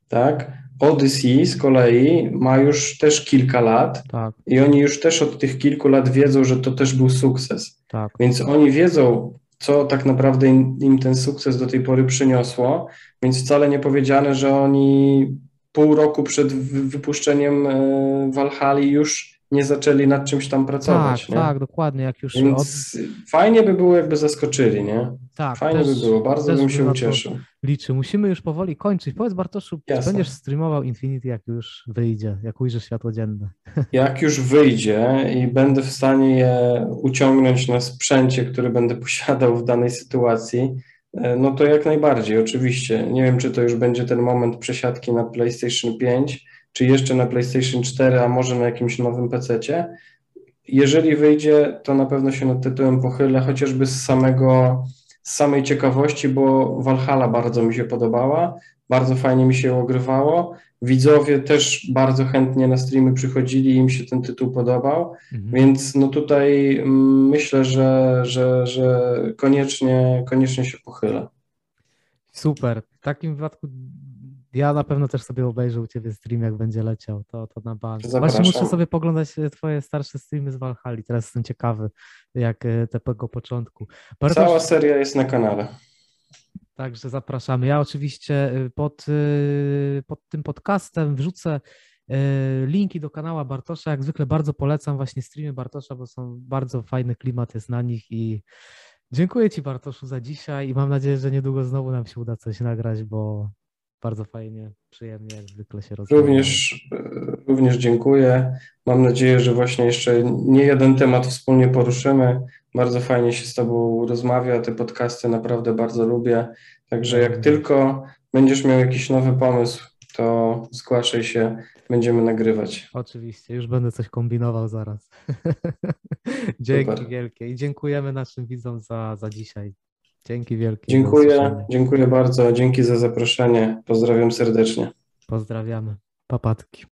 Tak? Odyssey z kolei ma już też kilka lat Tak, i oni już też od tych kilku lat wiedzą, że to też był sukces. tak. Więc oni wiedzą, co tak naprawdę im, im ten sukces do tej pory przyniosło, więc wcale nie powiedziane, że oni pół roku przed wy- wypuszczeniem e, Valhalla już nie zaczęli nad czymś tam Tak, pracować. nie? tak, dokładnie. Jak już od, Więc fajnie by było, jakby zaskoczyli, nie? tak, Fajnie też- by było, bardzo bym się ucieszył. liczy. Musimy już powoli kończyć. Powiedz Bartoszu, czy będziesz streamował Infinity, jak już wyjdzie, jak ujrzy światło dzienne? Jak już wyjdzie i będę w stanie je uciągnąć na sprzęcie, który będę posiadał w danej sytuacji, e, no to jak najbardziej, oczywiście. Nie wiem, czy to już będzie ten moment przesiadki na PlayStation 5, czy jeszcze na PlayStation 4, a może na jakimś nowym PC-cie. Jeżeli wyjdzie, to na pewno się nad tytułem pochylę, chociażby z samego, z samej ciekawości, bo Valhalla bardzo mi się podobała, bardzo fajnie mi się ogrywało. Widzowie też bardzo chętnie na streamy przychodzili, im się ten tytuł podobał, Mhm. więc no tutaj mm, myślę, że, że, że koniecznie, koniecznie się pochylę. Super. W takim wypadku ja na pewno też sobie obejrzę u ciebie stream, jak będzie leciał. To, to na bank. Właśnie Zapraszam. muszę sobie poglądać e, twoje starsze streamy z Valhalla. Teraz jestem ciekawy, jak e, te tego początku. Bartosz, Cała seria jest na kanale. Także zapraszamy. Ja oczywiście y, pod, pod tym podcastem wrzucę linki do kanała Bartosza. Jak zwykle bardzo polecam właśnie streamy Bartosza, bo są bardzo fajny klimat jest na nich i dziękuję Ci Bartoszu za dzisiaj i mam nadzieję, że niedługo znowu nam się uda coś nagrać, bo bardzo fajnie, przyjemnie jak zwykle się rozmawia. Również, e, również dziękuję. Mam nadzieję, że właśnie jeszcze nie jeden temat wspólnie poruszymy. Bardzo fajnie się z Tobą rozmawia. Te podcasty naprawdę bardzo lubię. Także jak Mhm. tylko będziesz miał jakiś nowy pomysł, to zgłaszaj się, będziemy nagrywać. Oczywiście, już będę coś kombinował zaraz. Dzięki Super. wielkie i dziękujemy naszym widzom za, za dzisiaj. Dzięki wielkie. Dziękuję, dziękuję bardzo. Dzięki za zaproszenie. Pozdrawiam serdecznie. Pozdrawiamy. Papatki.